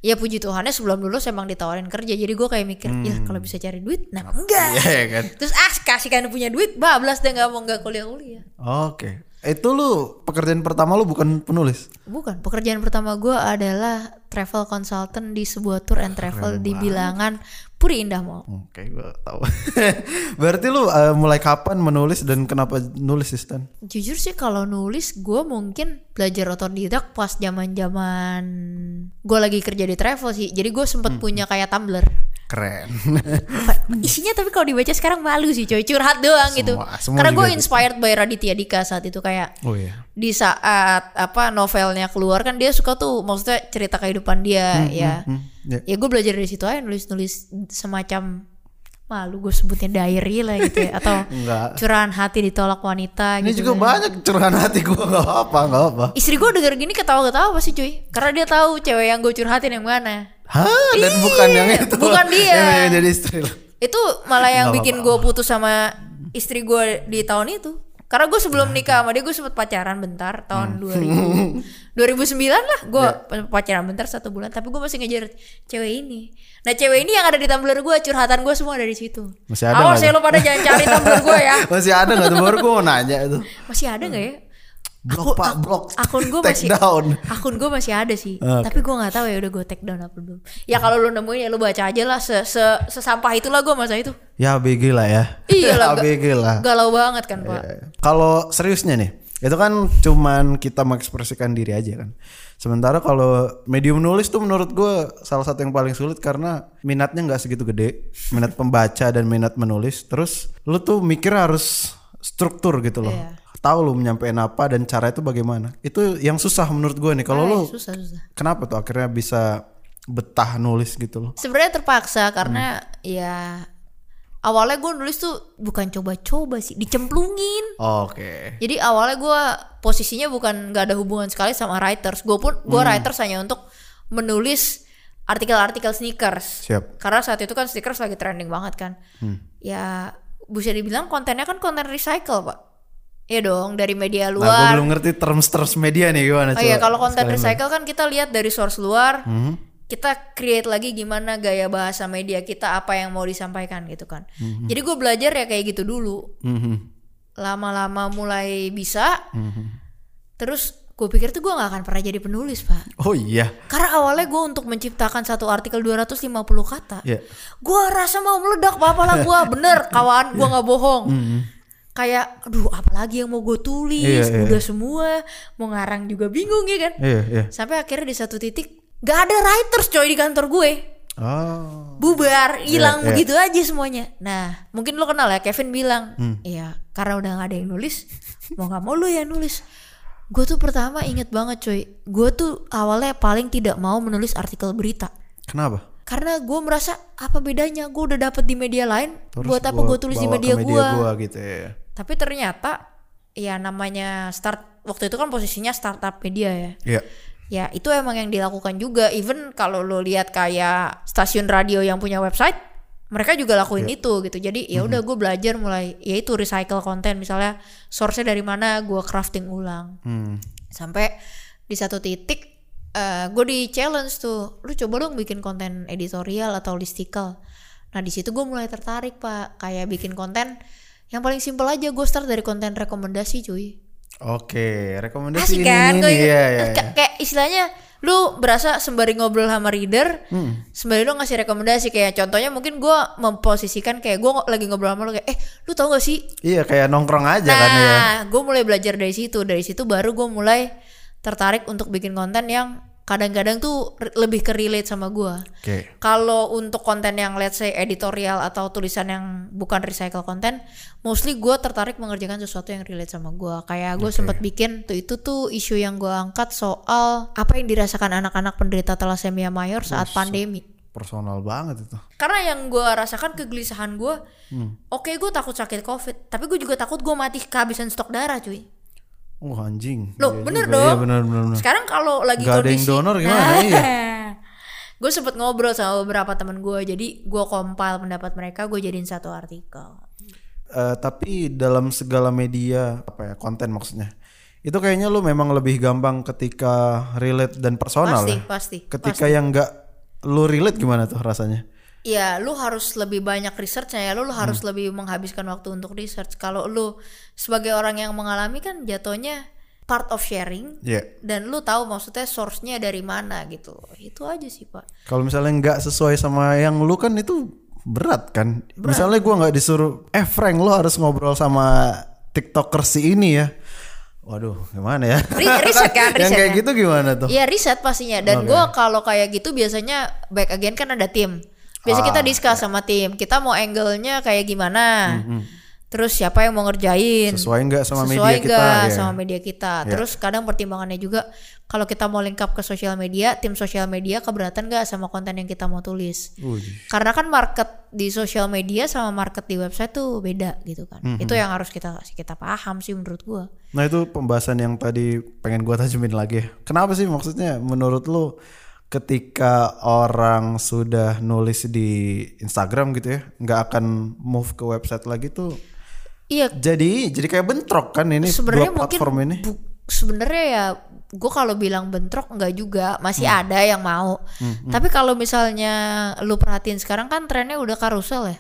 ya puji Tuhannya sebelum lulus emang ditawarin kerja. Jadi gue kayak mikir, ya kalau bisa cari duit, nah enggak. Iya ya kan. Terus ah kasih kan punya duit, bablas deh nggak mau nggak kuliah-kuliah. Oke. Itu lu pekerjaan pertama lu bukan penulis. Bukan, pekerjaan pertama gue adalah travel consultant di sebuah tour and travel di bilangan Puri Indah Mall. Oke, gua tahu. Berarti lu eh, mulai kapan menulis dan kenapa nulis sih Stan? Jujur sih kalau nulis gue mungkin belajar otodidak pas zaman zaman gue lagi kerja di travel sih. Jadi gue sempet punya kayak Tumblr. Keren. Isinya tapi kalau dibaca sekarang malu sih coy, curhat doang gitu. semua Karena gue gitu. inspired by Raditya Dika saat itu kayak oh iya. di saat apa novelnya keluar kan dia suka tuh maksudnya cerita kehidupan dia ya. Hmm, ya. Ya gue belajar dari situ aja nulis-nulis semacam malu gue sebutnya diary lah gitu ya atau Enggak. curahan hati ditolak wanita Ini gitu. juga banyak curahan hati gua enggak apa, enggak apa. Istri gue denger gini ketawa-ketawa pasti cuy Karena dia tahu cewek yang gue curhatin yang mana Hah, dan bukan yang itu. bukan dia. Yang, yang jadi istri lu. Itu malah yang Nggak bikin gue putus sama istri gue di tahun itu Karena gue sebelum nikah sama dia gue sempet pacaran bentar tahun 2000 2009 lah gue pacaran bentar satu bulan Tapi gue masih ngejar cewek ini Nah cewek ini yang ada di Tumblr gue curhatan gue semua dari situ Masih ada Awas nggak ya lo pada jangan cari Tumblr gue ya Masih ada enggak tuh baru gua mau nanya itu. Masih ada gak ya? Blok Pak, blok. akun gue masih down. akun gue masih ada sih Oke. tapi gue nggak tahu ya udah gue take down apa belum ya kalau lu nemuin ya lu baca aja lah se, se sesampah itulah gue masa itu Ya ABG lah ya. Iya lah, ABG lah. galau banget kan pak Kalau seriusnya nih, itu kan cuman kita mengekspresikan diri aja kan. Sementara kalau medium nulis tuh menurut gue salah satu yang paling sulit karena minatnya nggak segitu gede, minat pembaca dan minat menulis. Terus lu tuh mikir harus struktur gitu loh. Iya. Tahu lu menyampaikan apa dan cara itu bagaimana. Itu yang susah menurut gue nih. Kalau lu susah susah kenapa tuh akhirnya bisa betah nulis gitu loh? sebenarnya terpaksa karena Hmm. ya awalnya gue nulis tuh bukan coba-coba sih dicemplungin Oke. jadi awalnya gue posisinya bukan nggak ada hubungan sekali sama writers gue pun gue Hmm. writers hanya untuk menulis artikel-artikel sneakers Siap. karena saat itu kan sneakers lagi trending banget kan Hmm. ya bisa dibilang kontennya kan konten recycle pak Iya dong dari media Nah, gue luar belum ngerti terms-terms media nih gimana oh iya kalau konten recycle kan kita lihat dari source luar Mhm. Kita create lagi gimana gaya bahasa media kita apa yang mau disampaikan gitu kan Mhm. jadi gue belajar ya kayak gitu dulu Mhm. lama-lama mulai bisa Mhm. terus gue pikir tuh gue nggak akan pernah jadi penulis pak Oh iya. karena awalnya gue untuk menciptakan satu artikel 250 kata Iya. gue rasa mau meledak apa apalah gue bener kawan gue nggak bohong kayak aduh apalagi yang mau gue tulis Iya, iya. udah semua mau ngarang juga bingung ya kan Iya, iya. sampai akhirnya di satu titik gak ada writers coy di kantor gue Oh. bubar hilang iya. begitu aja semuanya nah mungkin lo kenal ya Kevin bilang iya karena udah gak ada yang nulis mau nggak mau lo yang nulis gue tuh pertama inget banget coy gue tuh awalnya paling tidak mau menulis artikel berita Kenapa? karena gue merasa apa bedanya gue udah dapet di media lain Terus buat apa gue tulis di ke media, gue gua gitu ya. tapi ternyata ya namanya start waktu itu kan posisinya startup media ya Iya. Ya itu emang yang dilakukan juga. Even kalau lo lihat kayak stasiun radio yang punya website mereka juga lakuin Iya. itu gitu. Jadi ya Mhm. udah gue belajar mulai ya itu recycle konten misalnya source-nya dari mana gue crafting ulang. Hmm. sampai di satu titik gue di challenge tuh lu coba dong bikin konten editorial atau listicle. Nah di situ gue mulai tertarik pak. Kayak bikin konten yang paling simpel aja gue start dari konten rekomendasi cuy Oke, rekomendasi asik ini, kan ini, Gua inget- Iya, iya, iya. kayak istilahnya lu berasa sembari ngobrol sama reader Hmm. sembari lu ngasih rekomendasi kayak contohnya mungkin gue memposisikan kayak gue lagi ngobrol sama lu kayak eh lu tau gak sih Iya, kayak nongkrong aja nah kan ya. gue mulai belajar dari situ dari situ baru gue mulai tertarik untuk bikin konten yang kadang-kadang tuh lebih ke relate sama gue Oke. kalau untuk konten yang let's say editorial atau tulisan yang bukan recycle konten, mostly gue tertarik mengerjakan sesuatu yang relate sama gue. Kayak gue sempat bikin tuh itu tuh isu yang gue angkat soal apa yang dirasakan anak-anak penderita thalassemia mayor saat pandemi. Personal banget itu. Karena yang gue rasakan kegelisahan gue, oke gue takut sakit covid, tapi gue juga takut gue mati kehabisan stok darah cuy. Oh anjing. Loh, Iya bener juga. dong. Iya bener bener. bener. Sekarang kalau lagi Gak ada yang kondisi donor gimana? Iya. gue sempet ngobrol sama beberapa temen gue, jadi gue compile pendapat mereka, gue jadiin satu artikel. Eh, tapi dalam segala media apa ya konten maksudnya itu kayaknya lu memang lebih gampang ketika relate dan personal Pasti, ya. pasti. Ketika yang enggak lu relate gimana tuh rasanya? Ya, lu harus lebih banyak researchnya ya. Lu, lu harus Hmm. lebih menghabiskan waktu untuk research. Kalau lu sebagai orang yang mengalami kan jatuhnya part of sharing Iya. dan lu tahu maksudnya source-nya dari mana gitu. Itu aja sih, Pak. Kalau misalnya nggak sesuai sama yang lu kan itu berat kan. Misalnya gua nggak disuruh, eh Frank lu harus ngobrol sama TikToker si ini ya. Waduh, gimana ya? Ri- riset kan, yang riset kayak kan. gitu gimana tuh? Iya, riset pastinya. Dan gua kalau kayak gitu biasanya back again kan ada tim. Biasa kita Ah, iya. discuss sama tim. Kita mau angle-nya kayak gimana. Terus siapa yang mau ngerjain? Hmm, Sesuai nggak sama sesuai media kita? nggak ya? sama media kita. Terus kadang pertimbangannya juga kalau kita mau link up ke sosial media, tim sosial media keberatan nggak sama konten yang kita mau tulis. Wih. Karena kan market di sosial media sama market di website tuh beda gitu kan. Hmm, Itu yang harus kita kita paham sih menurut gua. Nah itu pembahasan yang tadi pengen gua tajumin lagi. ya. Kenapa sih maksudnya menurut lu ketika orang sudah nulis di Instagram gitu ya, nggak akan move ke website lagi tuh Iya, jadi jadi kayak bentrok kan ini sebenarnya dua mungkin platform ini. sebenarnya ya gue kalau bilang bentrok nggak juga masih Hmm. ada yang mau tapi kalau misalnya lu perhatiin sekarang kan trennya udah karusel ya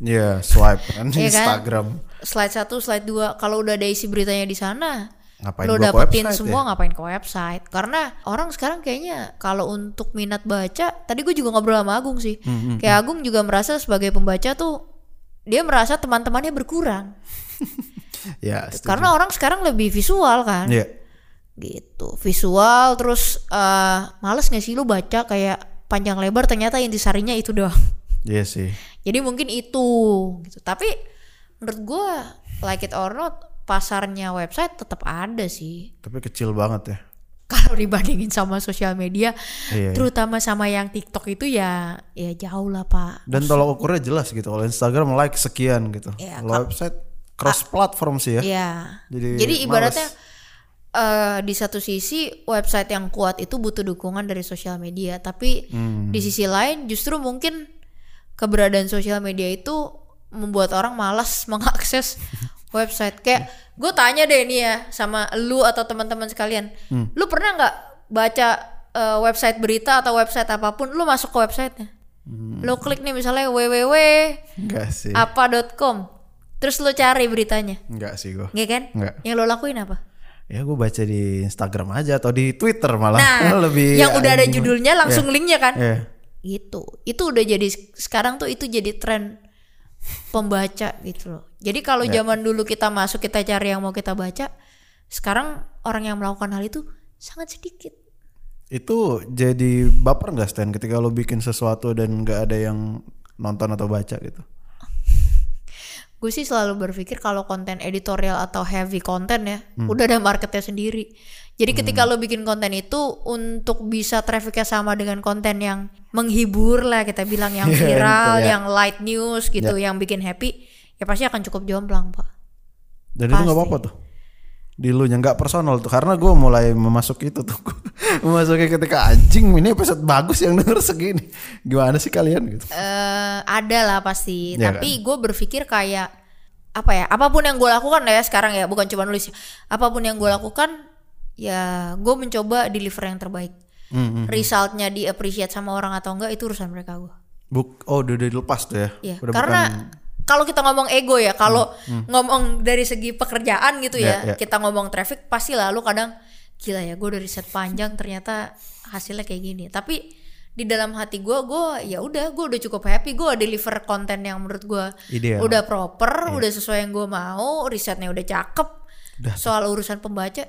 Iya, swipe kan Iya kan? Instagram. slide satu slide dua kalau udah ada isi beritanya di sana Ngapain ke dapetin website semua ya? ngapain ke website. Karena orang sekarang kayaknya kalau untuk minat baca tadi gue juga ngobrol sama Agung sih. Hmm, kayak Agung juga merasa sebagai pembaca tuh dia merasa teman-temannya berkurang. Ya, setuju. karena orang sekarang lebih visual kan? Iya. gitu. Visual terus eh males gak sih lu baca? Kayak panjang lebar ternyata intisarinya itu doang. Iya sih. jadi mungkin itu gitu. Tapi menurut gua like it or not pasarnya website tetap ada sih Tapi kecil banget ya. kalau dibandingin sama sosial media Iya. terutama sama yang TikTok itu ya ya jauh lah pak Dan tolak ukurnya jelas gitu. Kalau Instagram like sekian gitu. Iya, Kalau website cross platform sih ya. ya Jadi jadi ibaratnya eh di satu sisi website yang kuat itu butuh dukungan dari sosial media tapi Hmm. di sisi lain justru mungkin keberadaan sosial media itu membuat orang malas mengakses website kayak gue tanya deh nih ya sama lu atau teman-teman sekalian Hmm. lu pernah nggak baca eh, website berita atau website apa pun lu masuk ke websitenya Hmm. lu klik nih misalnya www Enggak sih. apa.com terus lu cari beritanya Enggak sih gua. Nggak kan Nggak. yang lo lakuin apa Ya gue baca di Instagram aja atau di Twitter malah Nah, lebih yang udah ada judulnya langsung linknya kan? Iya. Gitu. Itu udah jadi sekarang tuh itu jadi tren pembaca gitu loh. Jadi kalau Ya. zaman dulu kita masuk kita cari yang mau kita baca, sekarang orang yang melakukan hal itu sangat sedikit. Itu jadi baper nggak Stan ketika lo bikin sesuatu dan nggak ada yang nonton atau baca gitu? Gue sih selalu berpikir kalau konten editorial atau heavy konten ya, Hmm. udah ada marketnya sendiri. Jadi ketika lo bikin konten itu untuk bisa trafficnya sama dengan konten yang menghibur lah kita bilang yang Iya, viral, betul, ya. yang light news gitu, yang bikin happy, ya pasti akan cukup jomplang pak. Dan itu nggak apa-apa tuh di lu nya nggak personal tuh karena gue mulai memasuki itu tuh memasuki ketika anjing ini episode bagus yang denger segini gimana sih kalian gitu eh ada lah pasti. Iya Tapi gue berpikir kayak apa ya? Apa pun yang gue lakukan ya sekarang ya, bukan cuma nulis. ya. Apa pun yang gue lakukan, ya gue mencoba deliver yang terbaik. Hmm, Resultnya di appreciate sama orang atau enggak itu urusan mereka gue. Buk oh udah udah dilepas tuh ya Iya. udah Karena bukan kalau kita ngomong ego ya, kalau ngomong dari segi pekerjaan gitu ya, Hmm, Ya, ya. kita ngomong traffic pasti lalu kadang gila ya, gue udah riset panjang ternyata hasilnya kayak gini. Tapi di dalam hati gue, gue ya udah, gue udah cukup happy, gue deliver konten yang menurut gue udah proper, udah sesuai yang gue mau, risetnya udah cakep. Udah. Soal urusan pembaca,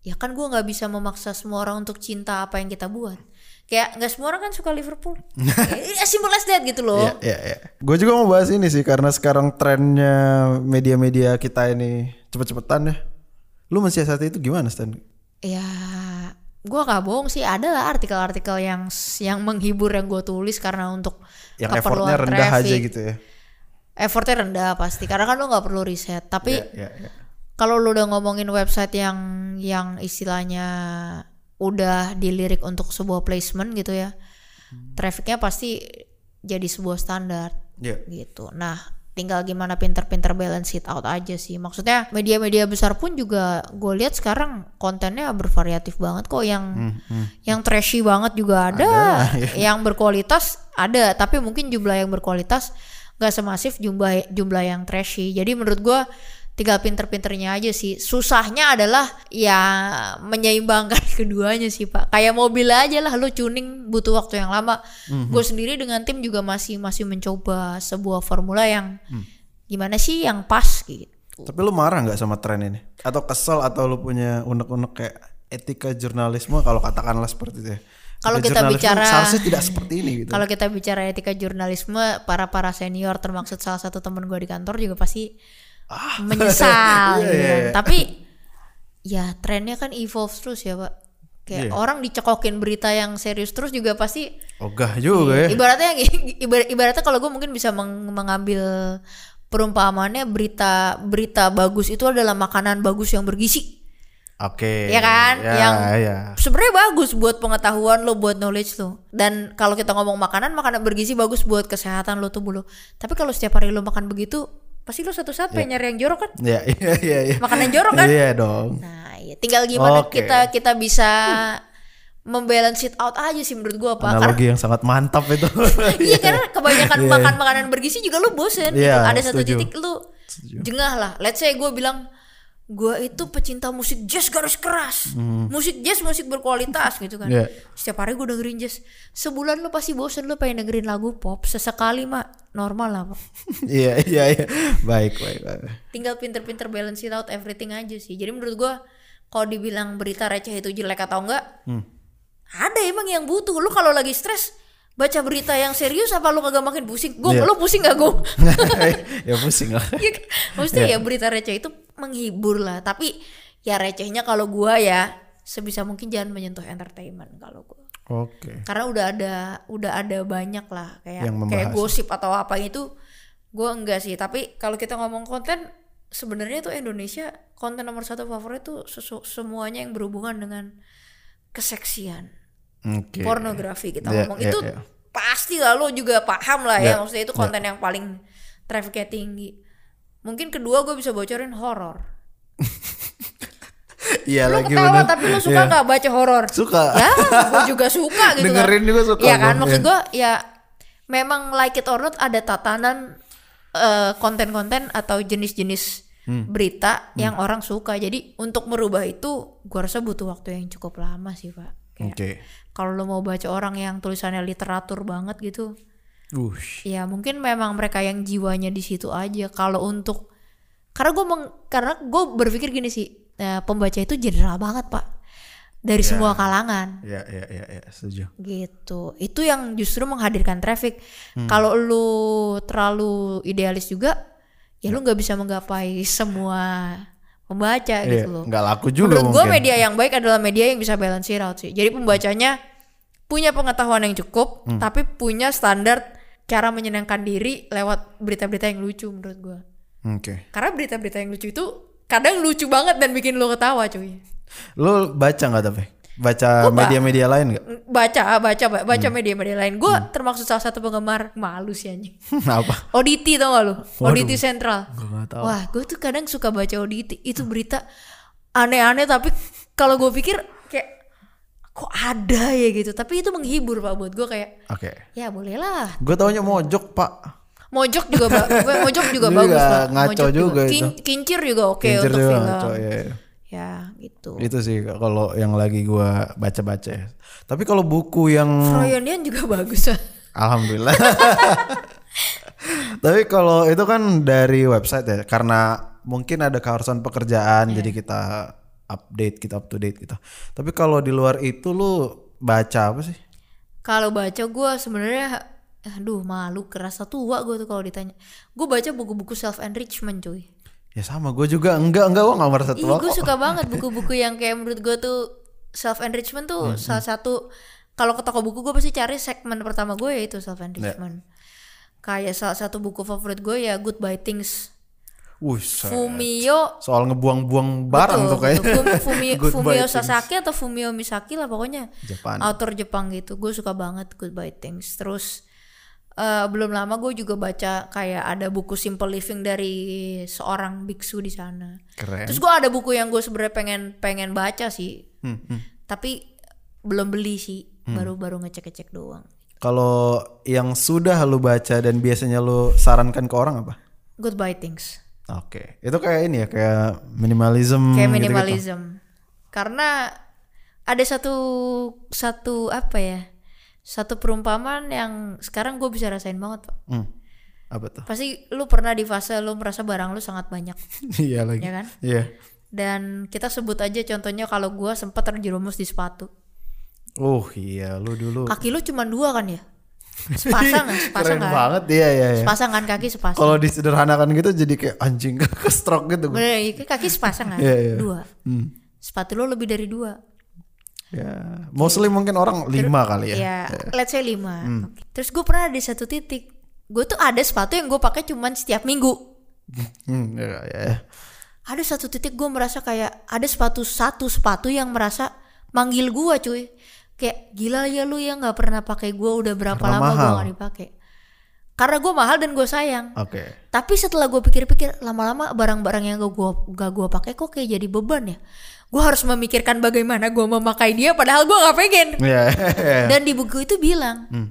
ya kan gue nggak bisa memaksa semua orang untuk cinta apa yang kita buat. Kayak nggak semua orang kan suka Liverpool. ya simple as that gitu loh. Ya, ya, ya. Gue juga mau bahas ini sih karena sekarang trennya media-media kita ini cepet-cepetan ya. Lu mensiasati itu gimana Stan? Ya, gue gak bohong sih ada lah artikel-artikel yang yang menghibur yang gue tulis karena untuk Yang keperluan effortnya rendah traffic. aja gitu ya. Effortnya rendah pasti karena kan lo nggak perlu riset. Tapi Ya, ya, ya. kalau lo udah ngomongin website yang yang istilahnya udah dilirik untuk sebuah placement gitu ya, trafficnya pasti jadi sebuah standar Ya. gitu. Nah, tinggal gimana pinter-pinter balance it out aja sih. Maksudnya media-media besar pun juga gue lihat sekarang kontennya bervariatif banget kok. Yang yang trashy banget juga ada, yang berkualitas ada. Tapi mungkin jumlah yang berkualitas gak semasif jumlah jumlah yang trashy. Jadi menurut gue tinggal pinter-pinternya aja sih. Susahnya adalah ya menyeimbangkan keduanya sih pak. Kayak mobil aja lah, lo tuning butuh waktu yang lama. Gue sendiri dengan tim juga masih masih mencoba sebuah formula yang gimana sih yang pas gitu. Tapi lu marah nggak sama tren ini? Atau kesel atau lu punya unek-unek kayak etika jurnalisme kalau katakanlah seperti itu ya? Kalau kita bicara- seharusnya tidak seperti ini gitu. Kalau kita bicara etika jurnalisme, para para senior termaksud salah satu teman gue di kantor juga pasti menyesal. Iya, gitu iya, kan. iya. Tapi ya trennya kan evolve terus ya pak. Kayak Iya. orang dicekokin berita yang serius terus juga pasti Ogah juga ya. ibaratnya ibarat, ibaratnya kalau gue mungkin bisa meng- mengambil perumpamannya berita berita bagus itu adalah makanan bagus yang bergizi. Oke. Ya kan? Ya, yang ya. sebenarnya bagus buat pengetahuan lo, buat knowledge lo. Dan kalau kita ngomong makanan, makanan bergizi bagus buat kesehatan lo tubuh lo. Tapi kalau setiap hari lo makan begitu, pasti lo satu saat pengen nyari yang jorok kan? Ya, iya, iya, iya. Makanan jorok kan? Iya dong. Nah, ya tinggal gimana Oke. kita kita bisa membalance it out aja sih menurut gua pak. Karena Analogi yang sangat mantap itu. iya karena kebanyakan makan makanan bergizi juga lu bosen gitu. Iya, Ada satu setuju. titik lu jengah lah. Let's say gue bilang gue itu pecinta musik jazz garis keras, musik jazz musik berkualitas gitu kan. Iya. Setiap hari gue dengerin jazz. Sebulan lu pasti bosen lu pengen dengerin lagu pop. Sesekali mah normal lah pak. Iya, iya, iya. Baik, baik, baik. Tinggal pinter-pinter balance it out everything aja sih. Jadi menurut gue kalau dibilang berita receh itu jelek atau enggak, ada emang yang butuh. Lu kalau lagi stres baca berita yang serius apa lu kagak makin pusing? Gue Iya. lu pusing gak gue? ya pusing lah. Iya kan? Maksudnya ya berita receh itu menghibur lah. Tapi ya recehnya kalau gua ya sebisa mungkin jangan menyentuh entertainment kalau gua. Oke. Karena udah ada udah ada banyak lah kayak Yang kayak gosip atau apa itu gua enggak sih. Tapi kalau kita ngomong konten sebenarnya tuh Indonesia konten nomor satu favorit tuh sesu- semuanya yang berhubungan dengan keseksian Oke. pornografi kita Iya, ngomong iya, itu iya. pasti lah lo juga paham lah Iya, ya maksudnya itu konten yang paling trafficnya tinggi mungkin kedua gue bisa bocorin horor Iya lo lagi ketawa bener. tapi lo suka Iya. nggak baca horor Suka. ya gue juga suka gitu Dengerin kan juga suka Iya kan maksud iya. gue ya memang like it or not ada tatanan eh, konten-konten atau jenis-jenis Hmm. berita yang orang suka jadi untuk merubah itu gue rasa butuh waktu yang cukup lama sih pak Oke. Kalau lo mau baca orang yang tulisannya literatur banget gitu Wush. ya mungkin memang mereka yang jiwanya di situ aja. Kalau untuk karena gue karena gue berpikir gini sih eh, pembaca itu general banget pak. Dari semua kalangan. Ya, ya, ya, ya, setuju. gitu. Itu yang justru menghadirkan traffic. Kalau lu terlalu idealis juga ya lu nggak bisa menggapai semua pembaca Iya, gitu loh nggak laku juga menurut gue media yang baik adalah media yang bisa balance it out sih jadi pembacanya punya pengetahuan yang cukup Hmm. tapi punya standar cara menyenangkan diri lewat berita-berita yang lucu menurut gue Oke. karena berita-berita yang lucu itu kadang lucu banget dan bikin lu ketawa cuy Lu baca nggak tapi? Baca media-media lain nggak? baca baca ba- baca Hmm. media-media lain gue termasuk salah satu penggemar malu sih anjing Apa? Auditi tau gak lu? Auditi Sentral. Tahu. Wah, gue tuh kadang suka baca Auditi. Itu berita aneh-aneh tapi kalau gue pikir kayak kok ada ya gitu. Tapi itu menghibur pak buat gue kayak Oke. ya boleh lah. Gue taunya mojok pak. Mojok juga ba- Mojok juga Juga bagus lah. ngaco Mojok juga itu. Kin- kincir juga oke Kincir untuk juga film. ngaco, ya, ya. Ya gitu. Itu sih kalau yang lagi gua baca-baca. ya. Tapi kalau buku yang Froyonian juga bagus lah. alhamdulillah. Tapi kalau itu kan dari website ya karena mungkin ada keharusan pekerjaan Iya. jadi kita update, kita up to date gitu. Tapi kalau di luar itu lu baca apa sih? Kalau baca gue sebenarnya aduh malu kerasa tua gue tuh kalau ditanya. Gue baca buku-buku self enrichment cuy. Ya sama gue juga enggak enggak gua nggak merasa tua gue suka banget buku-buku yang kayak menurut gue tuh self enrichment tuh salah satu kalau ke toko buku gue pasti cari segmen pertama gue yaitu self enrichment. Kayak salah satu buku favorit gue ya Goodbye Things. Wih. Fumio soal ngebuang-buang barang Betul, tuh kayaknya. betul. Fumio, Fumio Things. Sasaki atau Fumio Misaki lah pokoknya. Jepang. Author Jepang gitu. Gue suka banget Goodbye Things. Terus eh, belum lama gue juga baca kayak ada buku Simple Living dari seorang biksu di sana. Keren. Terus gue ada buku yang gue sebenarnya pengen pengen baca sih, Hmm, hmm. tapi belum beli sih. Baru-baru ngecek-ngecek doang. Kalau yang sudah lu baca dan biasanya lu sarankan ke orang apa? Goodbye Things. Oke, itu kayak ini ya, kayak minimalism. Kayak minimalism. Karena ada satu satu apa ya? Satu perumpamaan yang sekarang gue bisa rasain banget, Pak. Hmm. Apa tuh? Pasti lu pernah di fase lu merasa barang lu sangat banyak, Iya lagi. ya kan? Iya. Dan kita sebut aja contohnya kalau gua sempat terjerumus di sepatu. Oh iya, lu dulu. Kaki lu cuma dua kan ya? Sepasang kan? Sepasang Keren kan? banget iya iya. iya. Sepasang kan kaki sepasang. Kalau disederhanakan gitu jadi kayak anjing ke stroke gitu. Bener, iya, kaki sepasang kan? Iya, iya. Dua. Hmm. Sepatu lu lebih dari dua. Ya, mostly mungkin orang lima kali ya. Ya, let's say lima. Oke. Terus gue pernah di satu titik, gue tuh ada sepatu yang gue pakai cuman setiap minggu. Hmm, ya, ya, ya. Ada satu titik gue merasa kayak ada sepatu satu sepatu yang merasa manggil gue cuy. Kayak gila ya lu yang nggak pernah pakai gue udah berapa Karena lama gue gak dipakai. Karena gue mahal dan gue sayang. Oke. Tapi setelah gue pikir-pikir lama-lama barang-barang yang gak gue gak gue pakai kok kayak jadi beban ya. Gue harus memikirkan bagaimana gue memakai dia padahal gue nggak pengen. Iya. Dan di buku itu bilang Hmm.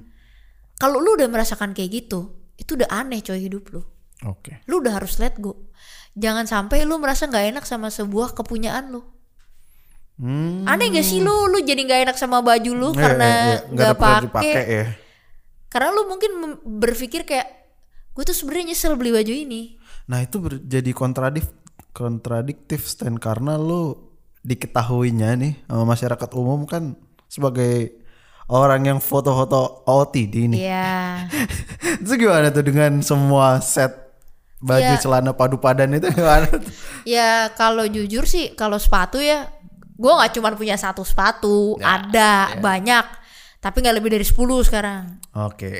kalau lu udah merasakan kayak gitu, itu udah aneh coy hidup lu. Oke. Lu udah harus let go. Jangan sampai lu merasa nggak enak sama sebuah kepunyaan lu. Hmm. Aneh gak sih lu? Lu jadi nggak enak sama baju lu Iya, karena iya, iya. nggak ada pernah pakai. ya. Karena lu mungkin berpikir kayak gue tuh sebenarnya nyesel beli baju ini. Nah itu jadi kontradiktif kontradiktif Stan karena lu diketahuinya nih sama masyarakat umum kan sebagai orang yang foto-foto OOTD nih. Iya. Itu gimana tuh dengan semua set baju Iya. celana padu padan itu gimana? tuh? Ya kalau jujur sih kalau sepatu ya gue nggak cuma punya satu sepatu, Ya, ada banyak, tapi nggak lebih dari 10 sekarang. Oke.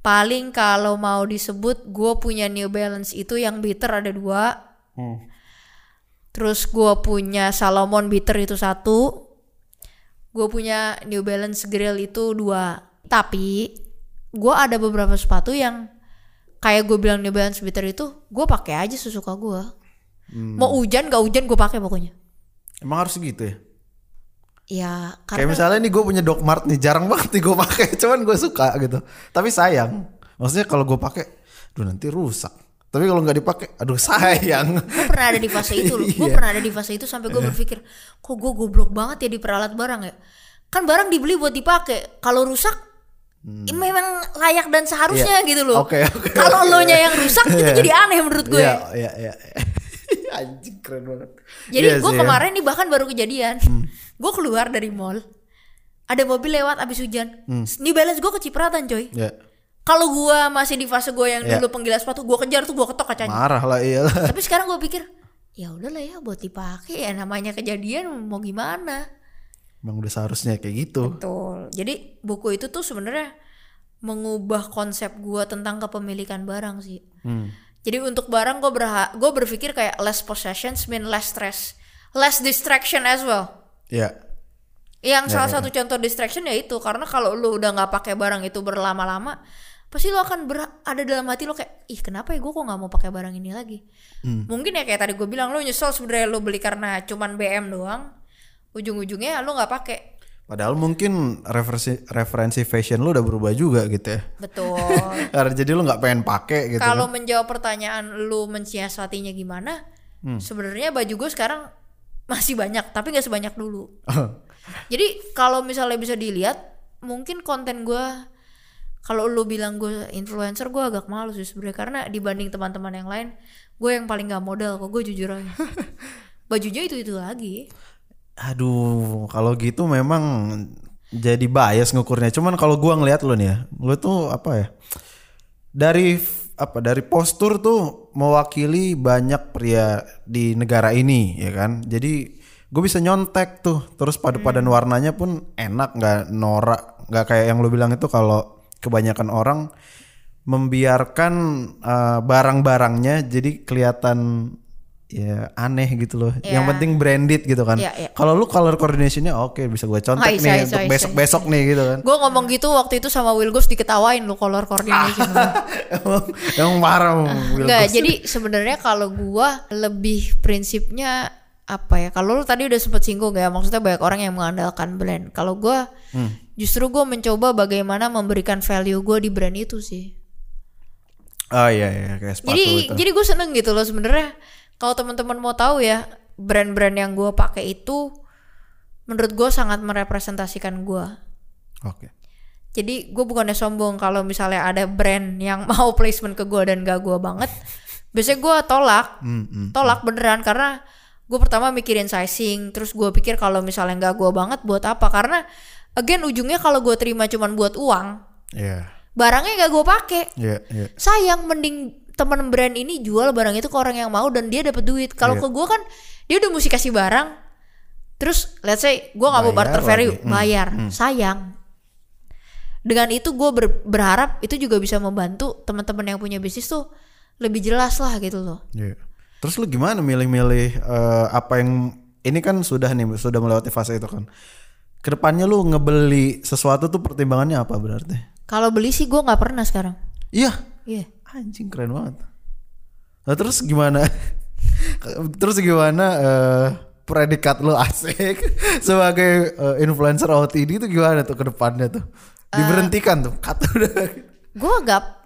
Paling kalau mau disebut gue punya New Balance itu yang bitter ada dua, Hmm. Terus gue punya Salomon bitter itu satu, gue punya New Balance Grill itu dua. Tapi gue ada beberapa sepatu yang kayak gue bilang New Balance bitter itu gue pakai aja sesuka gue. Hmm. Mau hujan gak hujan gue pakai pokoknya. Emang harus gitu ya? Ya Kayak karena misalnya nih gue punya Doc Mart nih jarang banget nih gue pakai, cuman gue suka gitu. Tapi sayang, maksudnya kalau gue pakai, duh nanti rusak. Tapi kalau nggak dipakai, aduh sayang. gue pernah ada di fase itu loh. Gue Iya. pernah ada di fase itu sampai gue berpikir, kok gue goblok banget ya di peralat barang ya. Kan barang dibeli buat dipakai. Kalau rusak, ya memang layak dan seharusnya Hmm. Iya. gitu loh. Oke, oke, Kalau oke. lo nya yang rusak itu Iya. jadi aneh menurut gue. Iya, iya, iya. Anjing keren banget. Jadi Iya gue ya. Hmm. kemarin nih bahkan baru kejadian. Gue keluar dari mall, ada mobil lewat abis hujan. Hmm. New Balance gue kecipratan coy. Ya, Kalau gue masih di fase gue yang Iya. dulu penggilas sepatu, gue kejar tuh gue ketok kacanya. marah lah iyalah. Tapi sekarang gue pikir, ya udahlah ya buat dipakai ya namanya kejadian mau gimana. Emang udah seharusnya kayak gitu. Betul. Jadi buku itu tuh sebenarnya mengubah konsep gue tentang kepemilikan barang sih. Hmm. Jadi untuk barang gue berha gue berpikir kayak less possessions mean less stress, less distraction as well. Ya, Yang salah satu contoh distraction ya itu karena kalau lu udah nggak pakai barang itu berlama-lama, pasti lu akan ber- ada dalam hati lo kayak ih kenapa ya gue kok nggak mau pakai barang ini lagi. Mungkin ya kayak tadi gue bilang lu nyesel sebenarnya lu beli karena cuman BM doang, ujung-ujungnya lu nggak pakai. Padahal mungkin referensi referensi fashion lu udah berubah juga gitu ya. betul Karena jadi lu nggak pengen pakai gitu. kalau menjawab pertanyaan lu mensiasatinya gimana Hmm. sebenarnya baju gue sekarang masih banyak tapi nggak sebanyak dulu jadi kalau misalnya bisa dilihat mungkin konten gue kalau lu bilang gue influencer gue agak malu sih sebenarnya karena dibanding teman-teman yang lain gue yang paling gak modal kok gue jujur aja bajunya itu itu lagi Aduh, kalau gitu memang jadi bias ngukurnya. Cuman kalau gua ngelihat lu nih ya, lu tuh apa ya? Dari apa? Dari postur tuh mewakili banyak pria di negara ini, ya kan? Jadi gue bisa nyontek tuh, terus padu-padan warnanya pun enak, nggak norak, nggak kayak yang lu bilang itu kalau kebanyakan orang membiarkan eh, barang-barangnya jadi kelihatan ya aneh gitu loh. Yang Ya. penting branded gitu kan. Iya, iya. Kalau lu color coordinationnya oke bisa gue contek Ah, bisa, nih bisa, untuk bisa, besok-besok nih gitu kan. gue ngomong gitu waktu itu sama Will Gus diketawain lu color coordination emang, emang parah Will Enggak, jadi sebenarnya kalau gua lebih prinsipnya apa ya? Kalau lu tadi udah sempet singgung ya, maksudnya banyak orang yang mengandalkan brand. Kalau gua Hmm. Justru gua mencoba bagaimana memberikan value gua di brand itu sih. Oh iya iya kayak sepatu Jadi itu. jadi gue seneng gitu loh sebenarnya. Kalau teman-teman mau tahu ya, brand-brand yang gua pakai itu menurut gua sangat merepresentasikan gua. Oke. Jadi gue bukannya sombong kalau misalnya ada brand yang mau placement ke gue dan gak gue banget, biasanya gue tolak, Hmm, hmm. tolak beneran karena gue pertama mikirin sizing, terus gue pikir kalau misalnya gak gue banget buat apa? Karena again ujungnya kalau gue terima cuman buat uang, Iya. barangnya gak gue pakai, Iya iya. sayang mending temen brand ini jual barang itu ke orang yang mau dan dia dapat duit. Kalau Iya. ke gue kan dia udah mesti kasih barang, terus let's say gue nggak mau barter value. Hmm, bayar, sayang. Dengan itu gue ber- berharap itu juga bisa membantu teman-teman yang punya bisnis tuh lebih jelas lah gitu loh. Iya. Terus lu gimana milih-milih eh, apa yang ini kan sudah nih sudah melewati fase itu kan. Ke depannya lu ngebeli sesuatu tuh pertimbangannya apa berarti? Kalau beli sih gue nggak pernah sekarang. Iya. Iya. Anjing keren banget. Nah terus gimana? terus gimana eh, predikat lu asik sebagai eh, influencer OTD itu gimana tuh ke depannya tuh? Diberhentikan tuh, kata udah. Gue gak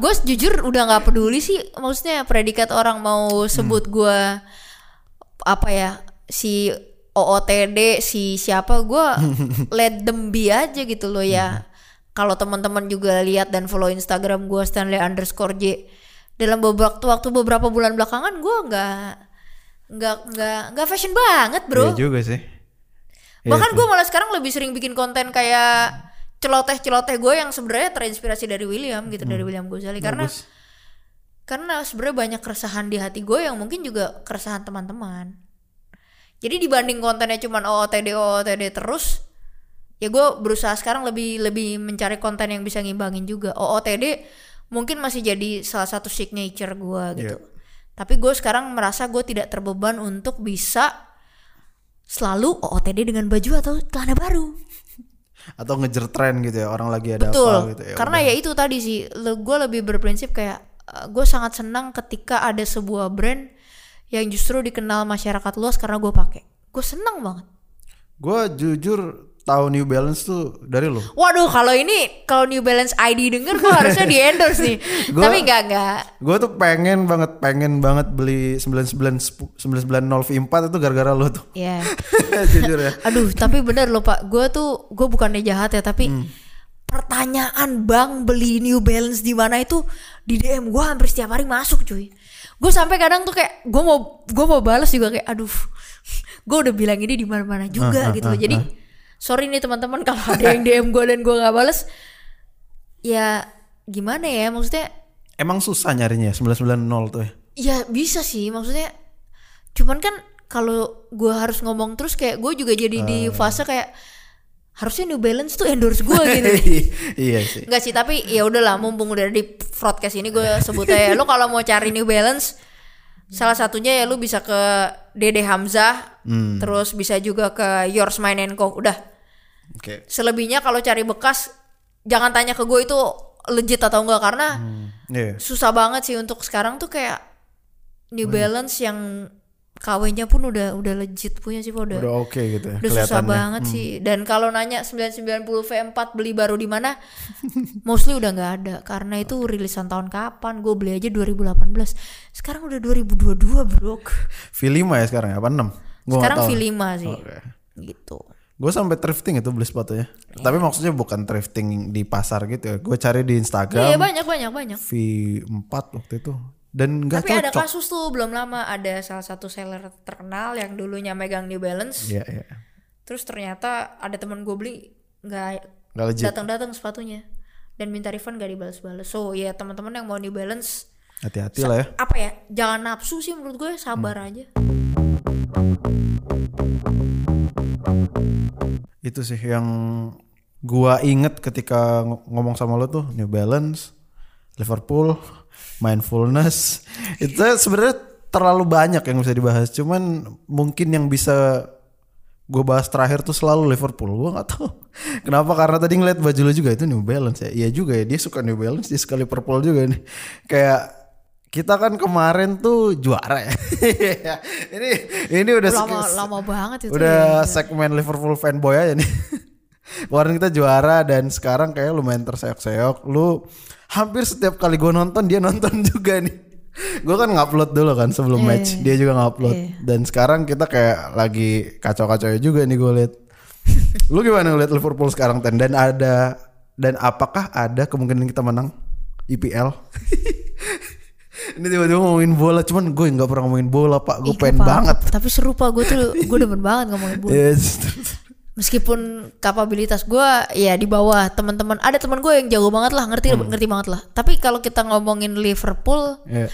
gue jujur udah nggak peduli sih maksudnya predikat orang mau sebut gue apa ya si OOTD si siapa gue let them be aja gitu loh ya. Kalau teman-teman juga lihat dan follow Instagram gue Stanley underscore J. Dalam beberapa waktu beberapa bulan belakangan gue nggak nggak nggak nggak fashion banget bro. Iya juga sih. Bahkan gue malah sekarang lebih sering bikin konten kayak celoteh-celoteh gue yang sebenarnya terinspirasi dari William gitu dari William Gozali karena karena sebenarnya banyak keresahan di hati gue yang mungkin juga keresahan teman-teman. Jadi dibanding kontennya cuman OOTD OOTD terus, ya gue berusaha sekarang lebih lebih mencari konten yang bisa ngimbangin juga. OOTD mungkin masih jadi salah satu signature gue gitu. Tapi gue sekarang merasa gue tidak terbeban untuk bisa selalu OOTD dengan baju atau celana baru. Atau ngejer tren gitu ya orang lagi ada Betul. apa gitu ya. Karena ya itu tadi sih, gue lebih berprinsip kayak gue sangat senang ketika ada sebuah brand yang justru dikenal masyarakat luas karena gue pakai. Gue senang banget. Gue jujur tahu New Balance tuh dari lo. Waduh, kalau ini kalau New Balance ID denger gue harusnya di endorse nih. Gua- Tapi enggak enggak. Gue tuh pengen banget pengen banget beli 99 990 V4 itu gara-gara lo tuh. Ya. jujur ya. Aduh, tapi bener loh Pak. Gue tuh gue bukannya jahat ya, tapi pertanyaan bang beli New Balance di mana itu di DM gue hampir setiap hari masuk cuy. Gue sampai kadang tuh kayak gue mau gue mau balas juga kayak aduh, gue udah bilang ini di mana-mana juga gitu loh. Jadi sorry nih teman-teman kalau ada yang DM gue dan gue nggak balas, ya gimana ya maksudnya Emang susah nyarinya ya 990 tuh ya. Ya bisa sih maksudnya Cuman kan kalau gue harus ngomong terus kayak gue juga jadi di fase kayak harusnya New Balance tuh endorse gue gitu. iya sih. Enggak sih tapi ya udahlah mumpung udah di broadcast ini gue sebut aja lo kalau mau cari New Balance salah satunya ya lu bisa ke Dede Hamzah terus bisa juga ke Yours Mine and Co udah Oke. selebihnya kalau cari bekas jangan tanya ke gue itu legit atau enggak karena Iya. susah banget sih untuk sekarang tuh kayak New Balance yang KW-nya pun udah udah legit punya sih udah Udah oke gitu ya udah susah banget sih. Dan kalau nanya 990 V4 beli baru di mana mostly udah nggak ada. Karena itu rilisan tahun kapan? Gue beli aja 2018 sekarang udah 2022 bro. V5 ya sekarang ya? Apa 6? Gua sekarang nggak tahu. V5 sih. Oke. gitu. Gue sampai thrifting itu beli sepatunya. Tapi maksudnya bukan thrifting di pasar gitu ya. Gue cari di Instagram. Iya banyak banyak banyak. V4 waktu itu. Dan nggak tapi ada cocok. kasus tuh belum lama ada salah satu seller terkenal yang dulunya megang New Balance Iya, iya. terus ternyata ada temen gue beli nggak datang-datang sepatunya dan minta refund gak dibalas-balas so ya teman-teman yang mau New Balance Hati-hati lah ya. apa ya jangan nafsu sih menurut gue sabar Hmm. aja Itu sih yang gua inget ketika ng- ngomong sama lo tuh New Balance, Liverpool, mindfulness. Itu sebenarnya terlalu banyak yang bisa dibahas. Cuman mungkin yang bisa gue bahas terakhir tuh selalu Liverpool. Gue nggak tahu kenapa karena tadi ngeliat baju lo juga itu New Balance ya. Iya juga ya dia suka New Balance, dia suka Liverpool juga nih. Kayak kita kan kemarin tuh juara ya. ini ini udah lama lama banget itu ya. Udah segmen Liverpool fanboy aja nih. Kemarin kita juara dan sekarang kayak lumayan terseok-seok. Lu hampir setiap kali gue nonton dia nonton juga nih. Gue kan ngupload dulu kan sebelum Iya, match. Dia juga ngupload. Dan sekarang kita kayak lagi kacau-kacau juga nih gue liat. Lu gimana ngeliat Liverpool sekarang Ten? Dan ada dan apakah ada kemungkinan kita menang IPL? Ini tiba-tiba ngomongin bola, cuman gue nggak pernah ngomongin bola pak, gue pengen apa- banget. tapi seru pak gue tuh gue demen banget ngomongin bola Yes. Meskipun kapabilitas gue ya di bawah teman-teman ada teman gue yang jago banget lah ngerti Hmm. ngerti banget lah tapi kalau kita ngomongin Liverpool Iya.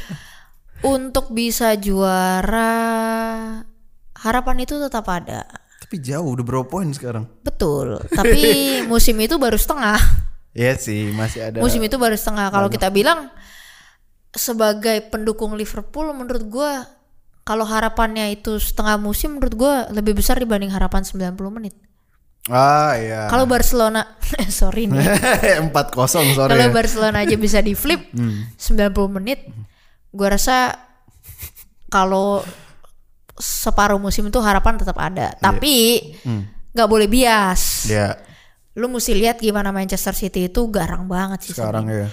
untuk bisa juara harapan itu tetap ada Tapi jauh udah berapa poin sekarang? betul tapi musim itu baru setengah Iya sih masih ada. musim itu baru setengah kalau kita bilang sebagai pendukung Liverpool menurut gue kalau harapannya itu setengah musim menurut gue lebih besar dibanding harapan 90 menit Ah iya. kalau Barcelona sorry nih Empat kosong sorry. Kalau ya. Barcelona aja bisa di flip 90 menit, gua rasa kalau separuh musim itu harapan tetap ada. Tapi nggak boleh bias. Iya Lu mesti lihat gimana Manchester City itu garang banget sih. sekarang ya.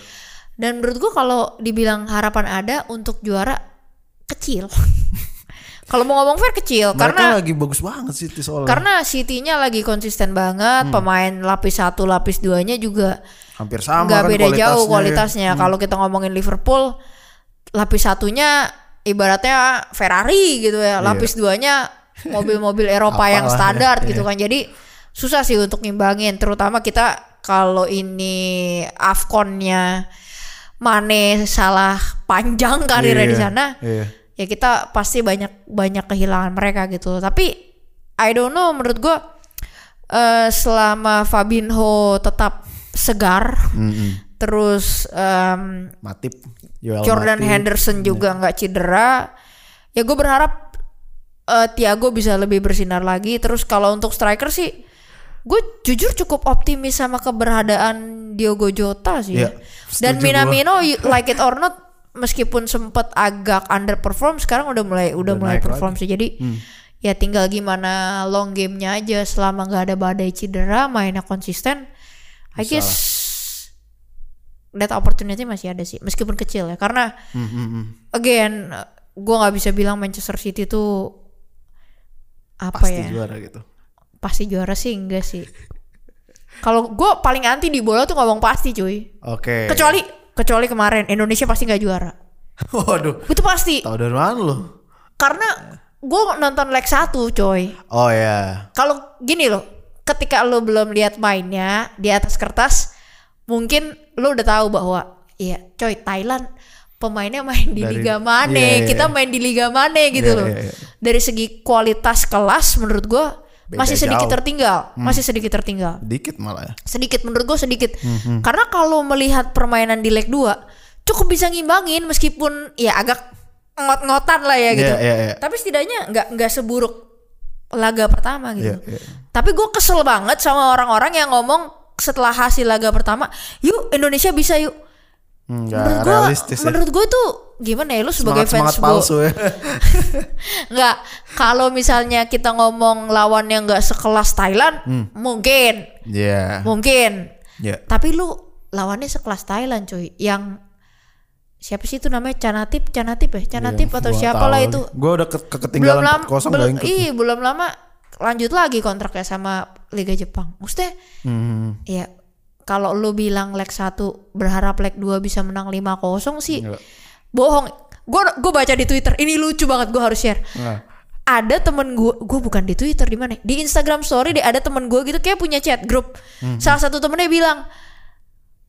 Dan menurut gua kalau dibilang harapan ada untuk juara kecil. Kalau mau ngomong fair kecil Mereka karena lagi bagus banget sih itu soalnya. karena City-nya lagi konsisten banget, Hmm. pemain lapis satu, lapis duanya juga Hampir sama nggak kan beda jauh kualitasnya ya. kualitasnya. Kalau kita ngomongin Liverpool, lapis satunya ibaratnya Ferrari gitu ya, lapis duanya mobil-mobil Eropa yang Apalah, standar ya, gitu kan. Jadi susah sih untuk ngimbangin, terutama kita kalau ini Afconnya Mane salah panjang karirnya Iya, di sana, Iya. Ya kita pasti banyak banyak kehilangan mereka gitu. Tapi I don't know menurut gua eh, selama Fabinho tetap segar, Mm-mm. terus em, Matip. Joel Jordan Matip. Henderson juga nggak cedera, ya gue berharap eh, Thiago bisa lebih bersinar lagi. Terus kalau untuk striker sih, gue jujur cukup optimis sama keberadaan Diogo Jota sih. Iya, ya. Dan Minamino, like it or not, meskipun sempat agak underperform, sekarang udah mulai udah, Udah mulai perform sih. Jadi ya tinggal gimana long gamenya aja. Selama nggak ada badai cedera, mainnya konsisten. I guess that opportunity masih ada sih, meskipun kecil ya. Karena Mm, mm, mm. again gue nggak bisa bilang Manchester City tuh apa Pasti ya juara gitu. pasti juara sih enggak sih kalau gue paling anti di bola tuh ngomong pasti cuy Oke. kecuali kecuali kemarin Indonesia pasti nggak juara Waduh. itu pasti Tahu dari mana lo? karena gue nonton leg satu coy Oh ya. kalau gini loh ketika lo belum lihat mainnya di atas kertas mungkin lo udah tahu bahwa iya coy Thailand pemainnya main di Dari- liga mana iya, iya, kita iya. main di liga mana gitu Iya, loh iya, iya. dari segi kualitas kelas menurut gue Beda masih sedikit jauh. Hmm. tertinggal masih sedikit tertinggal Dikit malah ya. sedikit menurut gue sedikit Hmm, karena kalau melihat permainan di leg 2 cukup bisa ngimbangin meskipun ya agak ngot-ngotan lah ya gitu Iya, iya, iya. tapi setidaknya nggak nggak seburuk laga pertama gitu Iya, iya. tapi gue kesel banget sama orang-orang yang ngomong setelah hasil laga pertama yuk Indonesia bisa yuk Enggak menurut gue realistis ya. menurut gue tuh gimana ya lu sebagai Semangat, semangat fans palsu bola ya. nggak kalau misalnya kita ngomong lawan yang nggak sekelas Thailand Hmm. mungkin Iya. mungkin Iya. tapi lu lawannya sekelas Thailand cuy yang siapa sih itu namanya Canatip Canatip ya Canatip atau Gua siapa tahu lah itu Gua udah ke, ke belum ketinggalan lama 4-0 nggak belum ikut. iya belum lama lanjut lagi kontraknya sama Liga Jepang maksudnya Hmm. ya kalau lu bilang leg 1 berharap leg 2 bisa menang 5-0 sih Enggak. bohong gue gue baca di Twitter ini lucu banget gue harus share ada temen gue gue bukan di Twitter di mana di Instagram Story deh ada temen gue gitu kayak punya chat grup Hmm. salah satu temennya bilang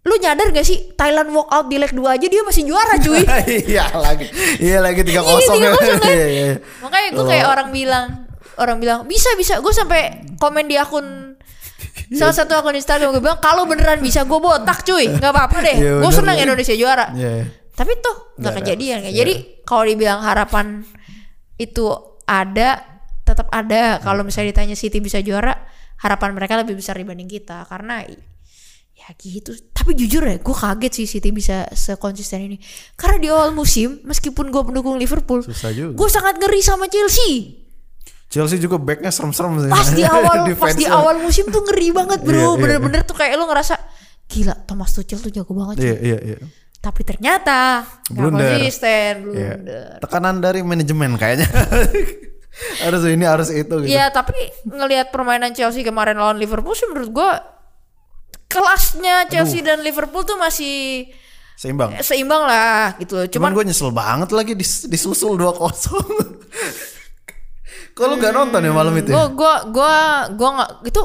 lu nyadar gak sih Thailand walk out di leg 2 aja dia masih juara cuy iya lagi. Iya lagi 3-0 Iya, ya. 3-0 kan? Iya, iya. makanya gue kayak orang bilang orang bilang bisa bisa gue sampai komen di akun salah satu akun Instagram gue bilang kalau beneran bisa gue botak cuy. Nggak apa-apa deh. Iya, gue iya. Indonesia juara. Iya. iya. tapi tuh nggak kejadian kan jadi kalau dibilang harapan itu ada tetap ada. Kalau misalnya ditanya City bisa juara harapan mereka lebih besar dibanding kita. Karena ya gitu. Tapi jujur ya gue kaget sih City bisa sekonsisten ini. Karena di awal musim meskipun gue pendukung Liverpool gue sangat ngeri sama Chelsea Chelsea juga backnya serem-serem sih. pas di awal pas di awal musim tuh ngeri banget Iya, bro iya, bener-bener tuh kayak lu ngerasa gila Thomas Tuchel tuh jago banget. Iya, iya, iya. tapi ternyata Blunder. konsisten Iya. blunder Tekanan dari manajemen kayaknya. harus ini harus itu gitu. Iya tapi ngelihat permainan Chelsea kemarin lawan Liverpool sih menurut gua kelasnya Chelsea dan Liverpool tuh masih Seimbang. seimbang lah gitu. Cuman, Cuman, gue nyesel banget lagi dis, disusul 2-0. Kalau nggak nonton ya malam itu? ya? gua gua gua gua nggak itu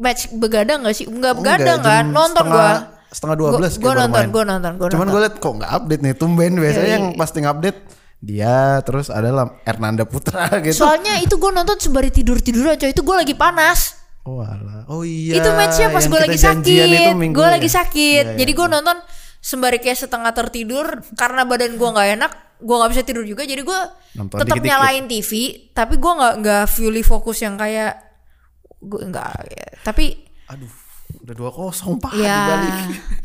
match begadang gak sih? Enggak begadang enggak, kan? Nonton gua. Setengah 12 Gua, kayak gua baru nonton, gua nonton, gua Cuman gue liat kok nggak update nih. Tumben biasanya Iya, yang iya. pasti update dia terus adalah Hernanda Putra gitu. Soalnya itu gua nonton sembari tidur tiduran coy. Itu gua lagi panas. Oh alah. Oh iya. itu matchnya pas gue kita lagi sakit. Gue ya? lagi sakit. Iya, iya, Jadi gue nonton sembari kayak setengah tertidur karena badan gue nggak enak. Gue nggak bisa tidur juga. Jadi gue tetap nyalain TV. Tapi gue nggak nggak fully fokus yang kayak gue nggak. ya. Tapi Aduh, udah dua kosong pak ya, dibalik.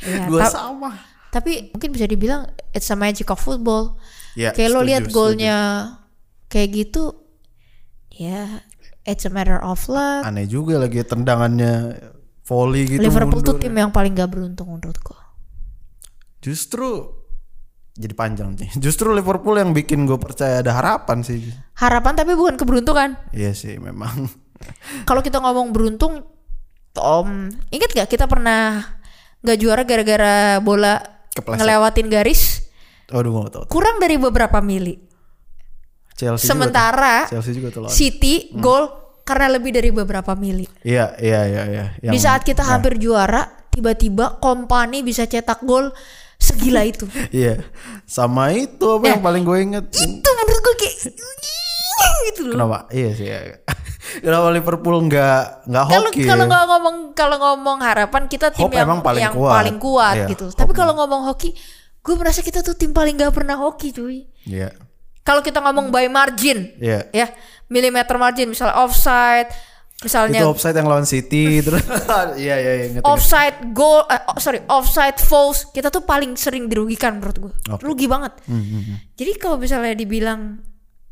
ya, Dua ta- sama. tapi mungkin bisa dibilang it's a magic of football. Ya, kayak lo setuju, lihat setuju. golnya kayak gitu. Ya, it's a matter of luck. Aneh juga lagi tendangannya volley gitu. Liverpool tuh tim yang paling gak beruntung menurut gue. Justru jadi panjang nih. Justru Liverpool yang bikin gue percaya ada harapan sih. Harapan tapi bukan keberuntungan. Iya sih memang. kalau kita ngomong beruntung Tom inget gak kita pernah nggak juara gara-gara bola Kepleset. ngelewatin garis Aduh mau tau. kurang dari beberapa mili Chelsea juga sementara tuh. Chelsea juga tuh lawan. City gol karena lebih dari beberapa mili Iya iya iya iya. Yang- di saat kita nah, hampir juara tiba-tiba kompani bisa cetak gol segila itu Iya. Sama itu apa Eh, yang paling gue inget. itu menurut gue kayak gitu loh Kenapa? Iya sih. Iya. Kenapa Liverpool nggak nggak hoki? kalau nggak ngomong kalau ngomong harapan kita tim Hope yang emang paling yang kuat. paling kuat Iya, gitu. hope Tapi kalau ngomong hoki, gue merasa kita tuh tim paling nggak pernah hoki cuy. Iya. Kalau kita ngomong by margin, Iya. ya milimeter margin, misalnya offside, misalnya Itu offside yang lawan City terus. Iya iya iya offside goal, eh, oh, sorry offside false, kita tuh paling sering dirugikan menurut gue, Oke. rugi banget. Hmm, hmm. Jadi kalau misalnya dibilang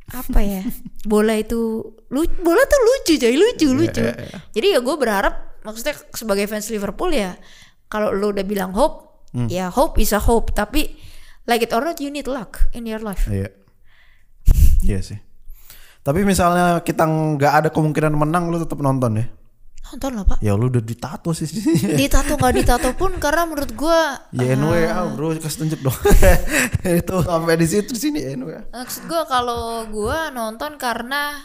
apa ya, bola itu lu- bola tuh lucu coy, lucu lucu. iya, iya. Jadi ya gue berharap, maksudnya sebagai fans Liverpool ya, kalau lu udah bilang hope, Hmm. ya hope is a hope. Tapi like it or not, you need luck in your life. Iya. Iya sih. Tapi misalnya kita nggak ada kemungkinan menang, lu tetap nonton ya? Nonton lah pak. Ya lu udah ditato sih. Ditato nggak ditato pun karena menurut gue ya NWA bro, kasih tunjuk dong. itu sampai di situ sini NWA. Maksud gue kalau gue nonton karena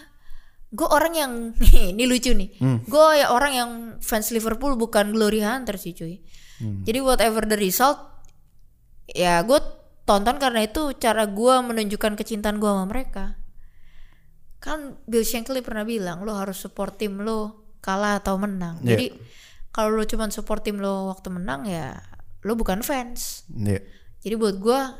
gue orang yang ini lucu nih. Gue ya orang yang fans Liverpool bukan glory hunter sih cuy. Jadi whatever the result, ya gue tonton karena itu cara gue menunjukkan kecintaan gue sama mereka. Kan Bill Shankly pernah bilang lo harus support tim lo kalah atau menang. Iya. Jadi kalau lo cuma support tim lo waktu menang ya lo bukan fans. Iya. Jadi buat gua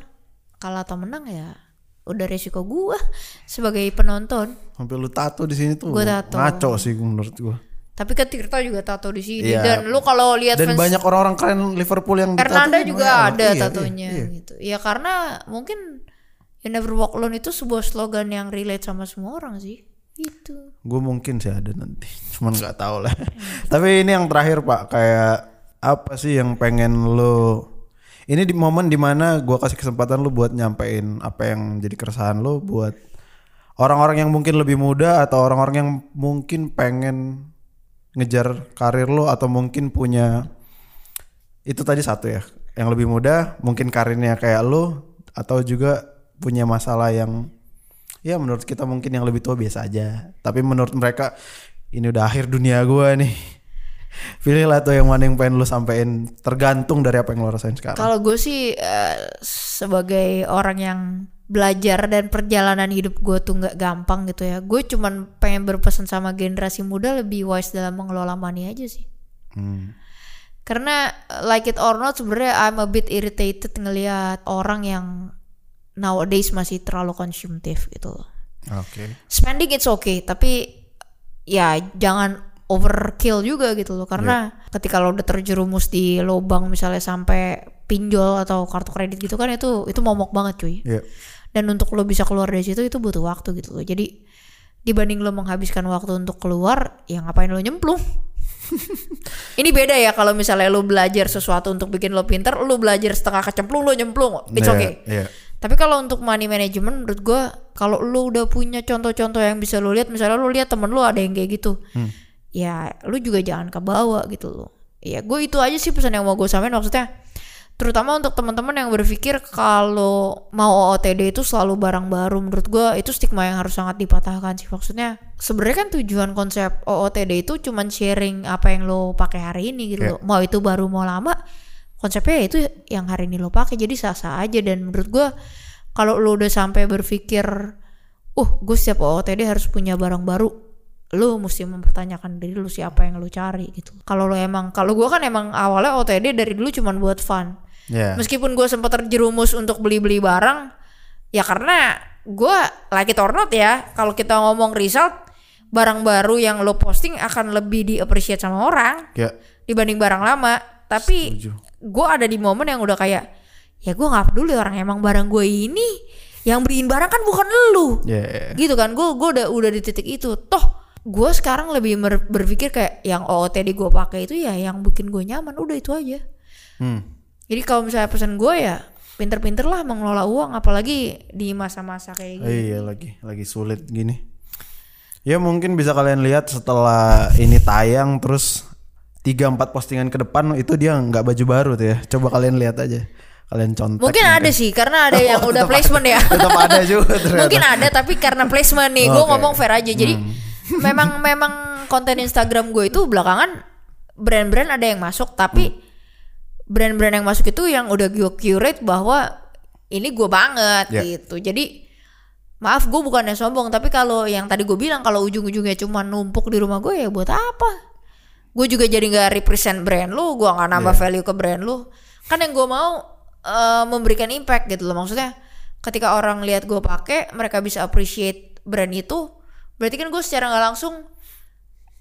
kalah atau menang ya udah resiko gua sebagai penonton. Sampai lu tato di sini tuh Gua tato. ngaco sih menurut gua. Tapi kan Tirta juga tato di sini Iya. dan lu kalau lihat Dan fans banyak orang-orang keren Liverpool yang Hernanda juga ada apa? Iya, tatonya iya, iya. gitu. Ya karena mungkin You Never Walk Alone itu sebuah slogan yang relate sama semua orang sih. Gitu. Gue mungkin sih ada nanti, cuman nggak tahu lah. Tapi ini yang terakhir pak, kayak apa sih yang pengen lo? Ini di momen di mana gue kasih kesempatan lo buat nyampein apa yang jadi keresahan lo buat orang-orang yang mungkin lebih muda atau orang-orang yang mungkin pengen ngejar karir lo atau mungkin punya itu tadi satu ya, yang lebih muda mungkin karirnya kayak lo atau juga punya masalah yang ya menurut kita mungkin yang lebih tua biasa aja tapi menurut mereka ini udah akhir dunia gua nih pilihlah tuh yang mana yang pengen lu sampein tergantung dari apa yang lo rasain sekarang Kalau gue sih eh, sebagai orang yang belajar dan perjalanan hidup gue tuh nggak gampang gitu ya. Gue cuman pengen berpesan sama generasi muda lebih wise dalam mengelola money aja sih. Hmm. Karena eh, like it or not sebenarnya I'm a bit irritated ngelihat orang yang nowadays masih terlalu konsumtif gitu loh. oke Spending it's okay, tapi ya jangan overkill juga gitu loh. Karena ketika lo udah terjerumus di lubang misalnya sampai pinjol atau kartu kredit gitu kan itu itu momok banget cuy. Iya. Dan untuk lo bisa keluar dari situ itu butuh waktu gitu loh. Jadi dibanding lo menghabiskan waktu untuk keluar, ya ngapain lo nyemplung? Ini beda ya kalau misalnya lo belajar sesuatu untuk bikin lo pinter, lo belajar setengah kecemplung lo nyemplung, it's Iya, okay. iya. Tapi kalau untuk money management menurut gue kalau lu udah punya contoh-contoh yang bisa lu lihat misalnya lu lihat temen lu ada yang kayak gitu. Ya lu juga jangan kebawa gitu loh. Ya gue itu aja sih pesan yang mau gue sampaikan maksudnya terutama untuk teman-teman yang berpikir kalau mau OOTD itu selalu barang baru menurut gue itu stigma yang harus sangat dipatahkan sih maksudnya sebenarnya kan tujuan konsep OOTD itu cuman sharing apa yang lo pakai hari ini gitu loh mau itu baru mau lama konsepnya ya itu yang hari ini lo pakai jadi sah-sah aja dan menurut gue kalau lo udah sampai berpikir uh gue setiap OOTD harus punya barang baru lo mesti mempertanyakan diri lo siapa yang lo cari gitu kalau lo emang kalau gue kan emang awalnya OOTD dari dulu cuman buat fun Iya. meskipun gue sempat terjerumus untuk beli-beli barang ya karena gue like it or not ya kalau kita ngomong result barang baru yang lo posting akan lebih di appreciate sama orang Ya. dibanding barang lama tapi Setuju. Gue ada di momen yang udah kayak ya gue nggak peduli orang emang barang gue ini yang beliin barang kan bukan lu Ya, ya, ya. gitu kan gue gue udah udah di titik itu toh gue sekarang lebih berpikir kayak yang OOTD gue pakai itu ya yang bikin gue nyaman udah itu aja Hmm. jadi kalau misalnya pesan gue ya pinter-pinter lah mengelola uang apalagi di masa-masa kayak Oh, gini iya lagi lagi sulit gini. Ya mungkin bisa kalian lihat setelah ini tayang terus 3 4 postingan ke depan itu dia nggak baju baru tuh ya. Coba kalian lihat aja. Kalian contek. mungkin ada sih karena ada yang Oh, udah tetap placement ya Tetap ada juga ternyata. mungkin ada tapi karena placement nih gue Oke. Hmm. ngomong fair aja jadi memang memang konten Instagram gue itu belakangan brand-brand ada yang masuk tapi Hmm. brand-brand yang masuk itu yang udah gue curate bahwa ini gue banget Ya. gitu jadi maaf gue bukannya sombong tapi kalau yang tadi gue bilang kalau ujung-ujungnya cuma numpuk di rumah gue ya buat apa gue juga jadi nggak represent brand lu gue nggak nambah Iya. value ke brand lu kan yang gue mau eh, memberikan impact gitu loh maksudnya ketika orang lihat gue pakai mereka bisa appreciate brand itu berarti kan gue secara nggak langsung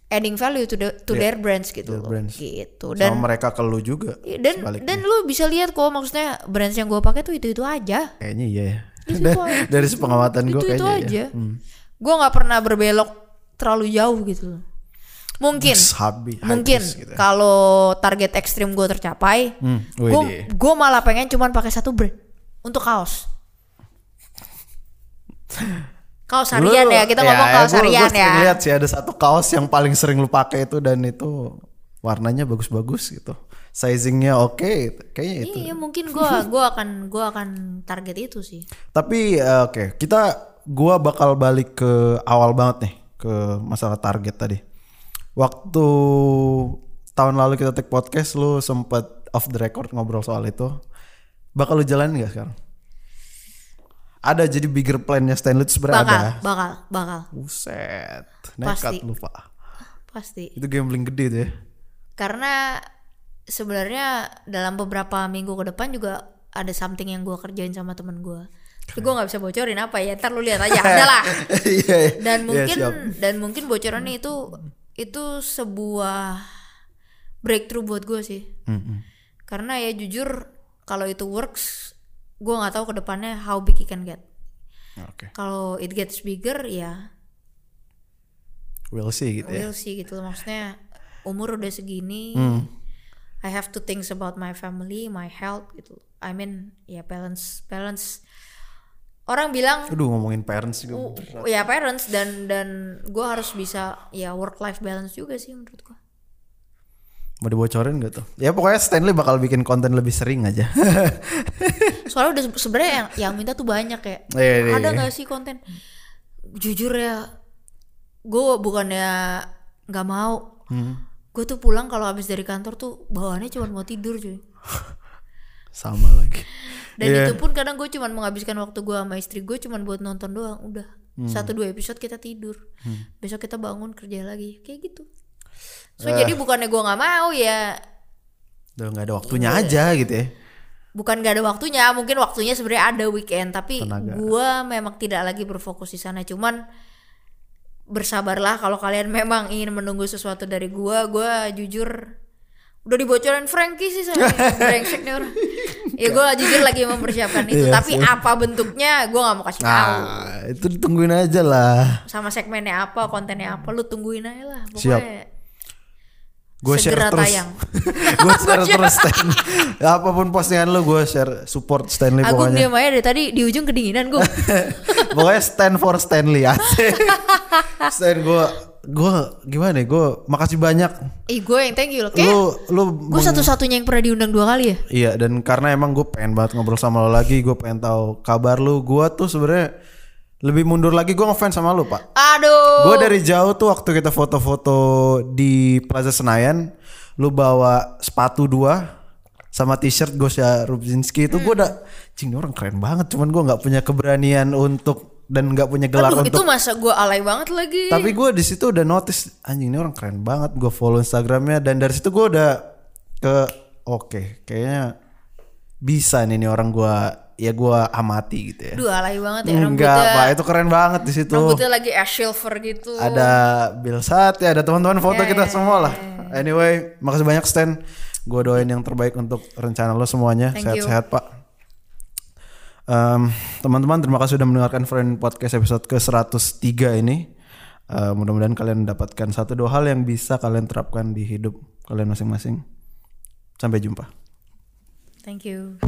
adding value to the to their brands gitu their loh brands. gitu Sama dan mereka ke lu juga. Dan sebaliknya. dan lu bisa lihat kok maksudnya brands yang gue pakai tuh itu itu aja Kayaknya iya ya. Itu. Dari sepengamatan gue itu itu kayaknya aja ya. Hmm. gue nggak pernah berbelok terlalu jauh gitu loh mungkin Terus habi- mungkin habis gitu ya. kalau target ekstrim gue tercapai Hmm, gue gue malah pengen cuman pakai satu brand untuk kaos kaos harian Lu- ya kita ngomong ya, kaos gua- harian gua ya lihat sih ada satu kaos yang paling sering lu pakai itu dan itu warnanya bagus-bagus gitu. Sizingnya oke, kayaknya itu. iya mungkin gue gua akan gua akan target itu sih Tapi eh, oke, kita gua bakal balik ke awal banget nih ke masalah target tadi. Waktu tahun lalu kita take podcast lu sempet off the record ngobrol soal itu. Bakal lu jalanin gak sekarang? Ada jadi bigger plan-nya Stanley itu sebenarnya bakal ada. bakal bakal Buset, nekat lu pak. pasti Itu gambling gede tuh ya. karena sebenarnya dalam beberapa minggu ke depan juga ada something yang gue kerjain sama temen gue tapi gue nggak bisa bocorin apa ya ntar lu lihat aja ada lah Iya, iya. dan Iya, mungkin siap. dan mungkin bocorannya itu itu sebuah breakthrough buat gue sih Mm-mm. karena ya jujur kalau itu works gue nggak tahu ke depannya how big it can get Oke. kalau it gets bigger ya We'll see gitu ya. we'll see gitu maksudnya umur udah segini Hmm. I have to think about my family my health gitu I mean ya balance balance orang bilang Aduh ngomongin parents juga. "Oh, ya parents dan dan gue harus bisa ya work life balance juga sih menurut gue Mau dibocorin gak tuh? Ya pokoknya Stanley bakal bikin konten lebih sering aja. soalnya udah se- sebenarnya yang yang minta tuh banyak ya iya, ada nggak sih konten jujur ya gue bukannya nggak mau Hmm. gue tuh pulang kalau habis dari kantor tuh bawaannya cuma mau tidur cuy Sama lagi. dan Iya. itu pun kadang gue cuma menghabiskan waktu gue sama istri gue cuma buat nonton doang udah Hmm. satu dua episode kita tidur besok kita bangun kerja lagi kayak gitu so Eh. jadi bukannya gue nggak mau ya Udah gak ada waktunya Iya. aja gitu ya. bukan gak ada waktunya mungkin waktunya sebenarnya ada weekend tapi Tenaga. gua memang tidak lagi berfokus di sana cuman bersabarlah kalau kalian memang ingin menunggu sesuatu dari gua gua jujur udah dibocorin Frankie sih saya brengsek nih orang ya gua jujur lagi mempersiapkan itu Iya tapi apa bentuknya gua nggak mau kasih tahu Nah, itu ditungguin aja lah. sama segmennya apa kontennya apa lu tungguin aja lah Siap. pokoknya Gue share terus. gue share terus Stanley. Apa pun postingan lu gue share support Stanley Agung pokoknya. diam aja dari tadi di ujung kedinginan gua pokoknya stand for Stanley asik. Stan gue gue gimana ya gue makasih banyak. ih gue yang thank you loh kayak Lu lu gue satu-satunya yang pernah diundang dua kali ya Iya dan karena emang gue pengen banget ngobrol sama lo lagi, gue pengen tahu kabar lu. Gue tuh sebenarnya lebih mundur lagi gue ngefans sama lu pak. Aduh. Gue dari jauh tuh waktu kita foto-foto di Plaza Senayan, lu bawa sepatu dua sama t-shirt Gosya Rubzinski itu gue udah, cing orang keren banget. Cuman gue nggak punya keberanian untuk dan nggak punya gelar Aduh, untuk. itu masa gue alay banget lagi. Tapi gue di situ udah notice anjing ini orang keren banget. Gue follow Instagramnya dan dari situ gue udah ke oke kayaknya bisa nih, nih orang gue ya gue amati gitu ya. Aduh, alay banget ya Enggak rambutnya. pak itu keren banget di situ. Rambutnya lagi ash silver gitu. Ada Bill Sati, ada teman-teman foto kita semua lah. Anyway, makasih banyak Stan. Gue doain yang terbaik untuk rencana lo semuanya. Sehat-sehat pak. Em, teman-teman terima kasih sudah mendengarkan Friend Podcast episode ke 103 ini. Eh, mudah-mudahan kalian mendapatkan satu dua hal yang bisa kalian terapkan di hidup kalian masing-masing. Sampai jumpa. Thank you.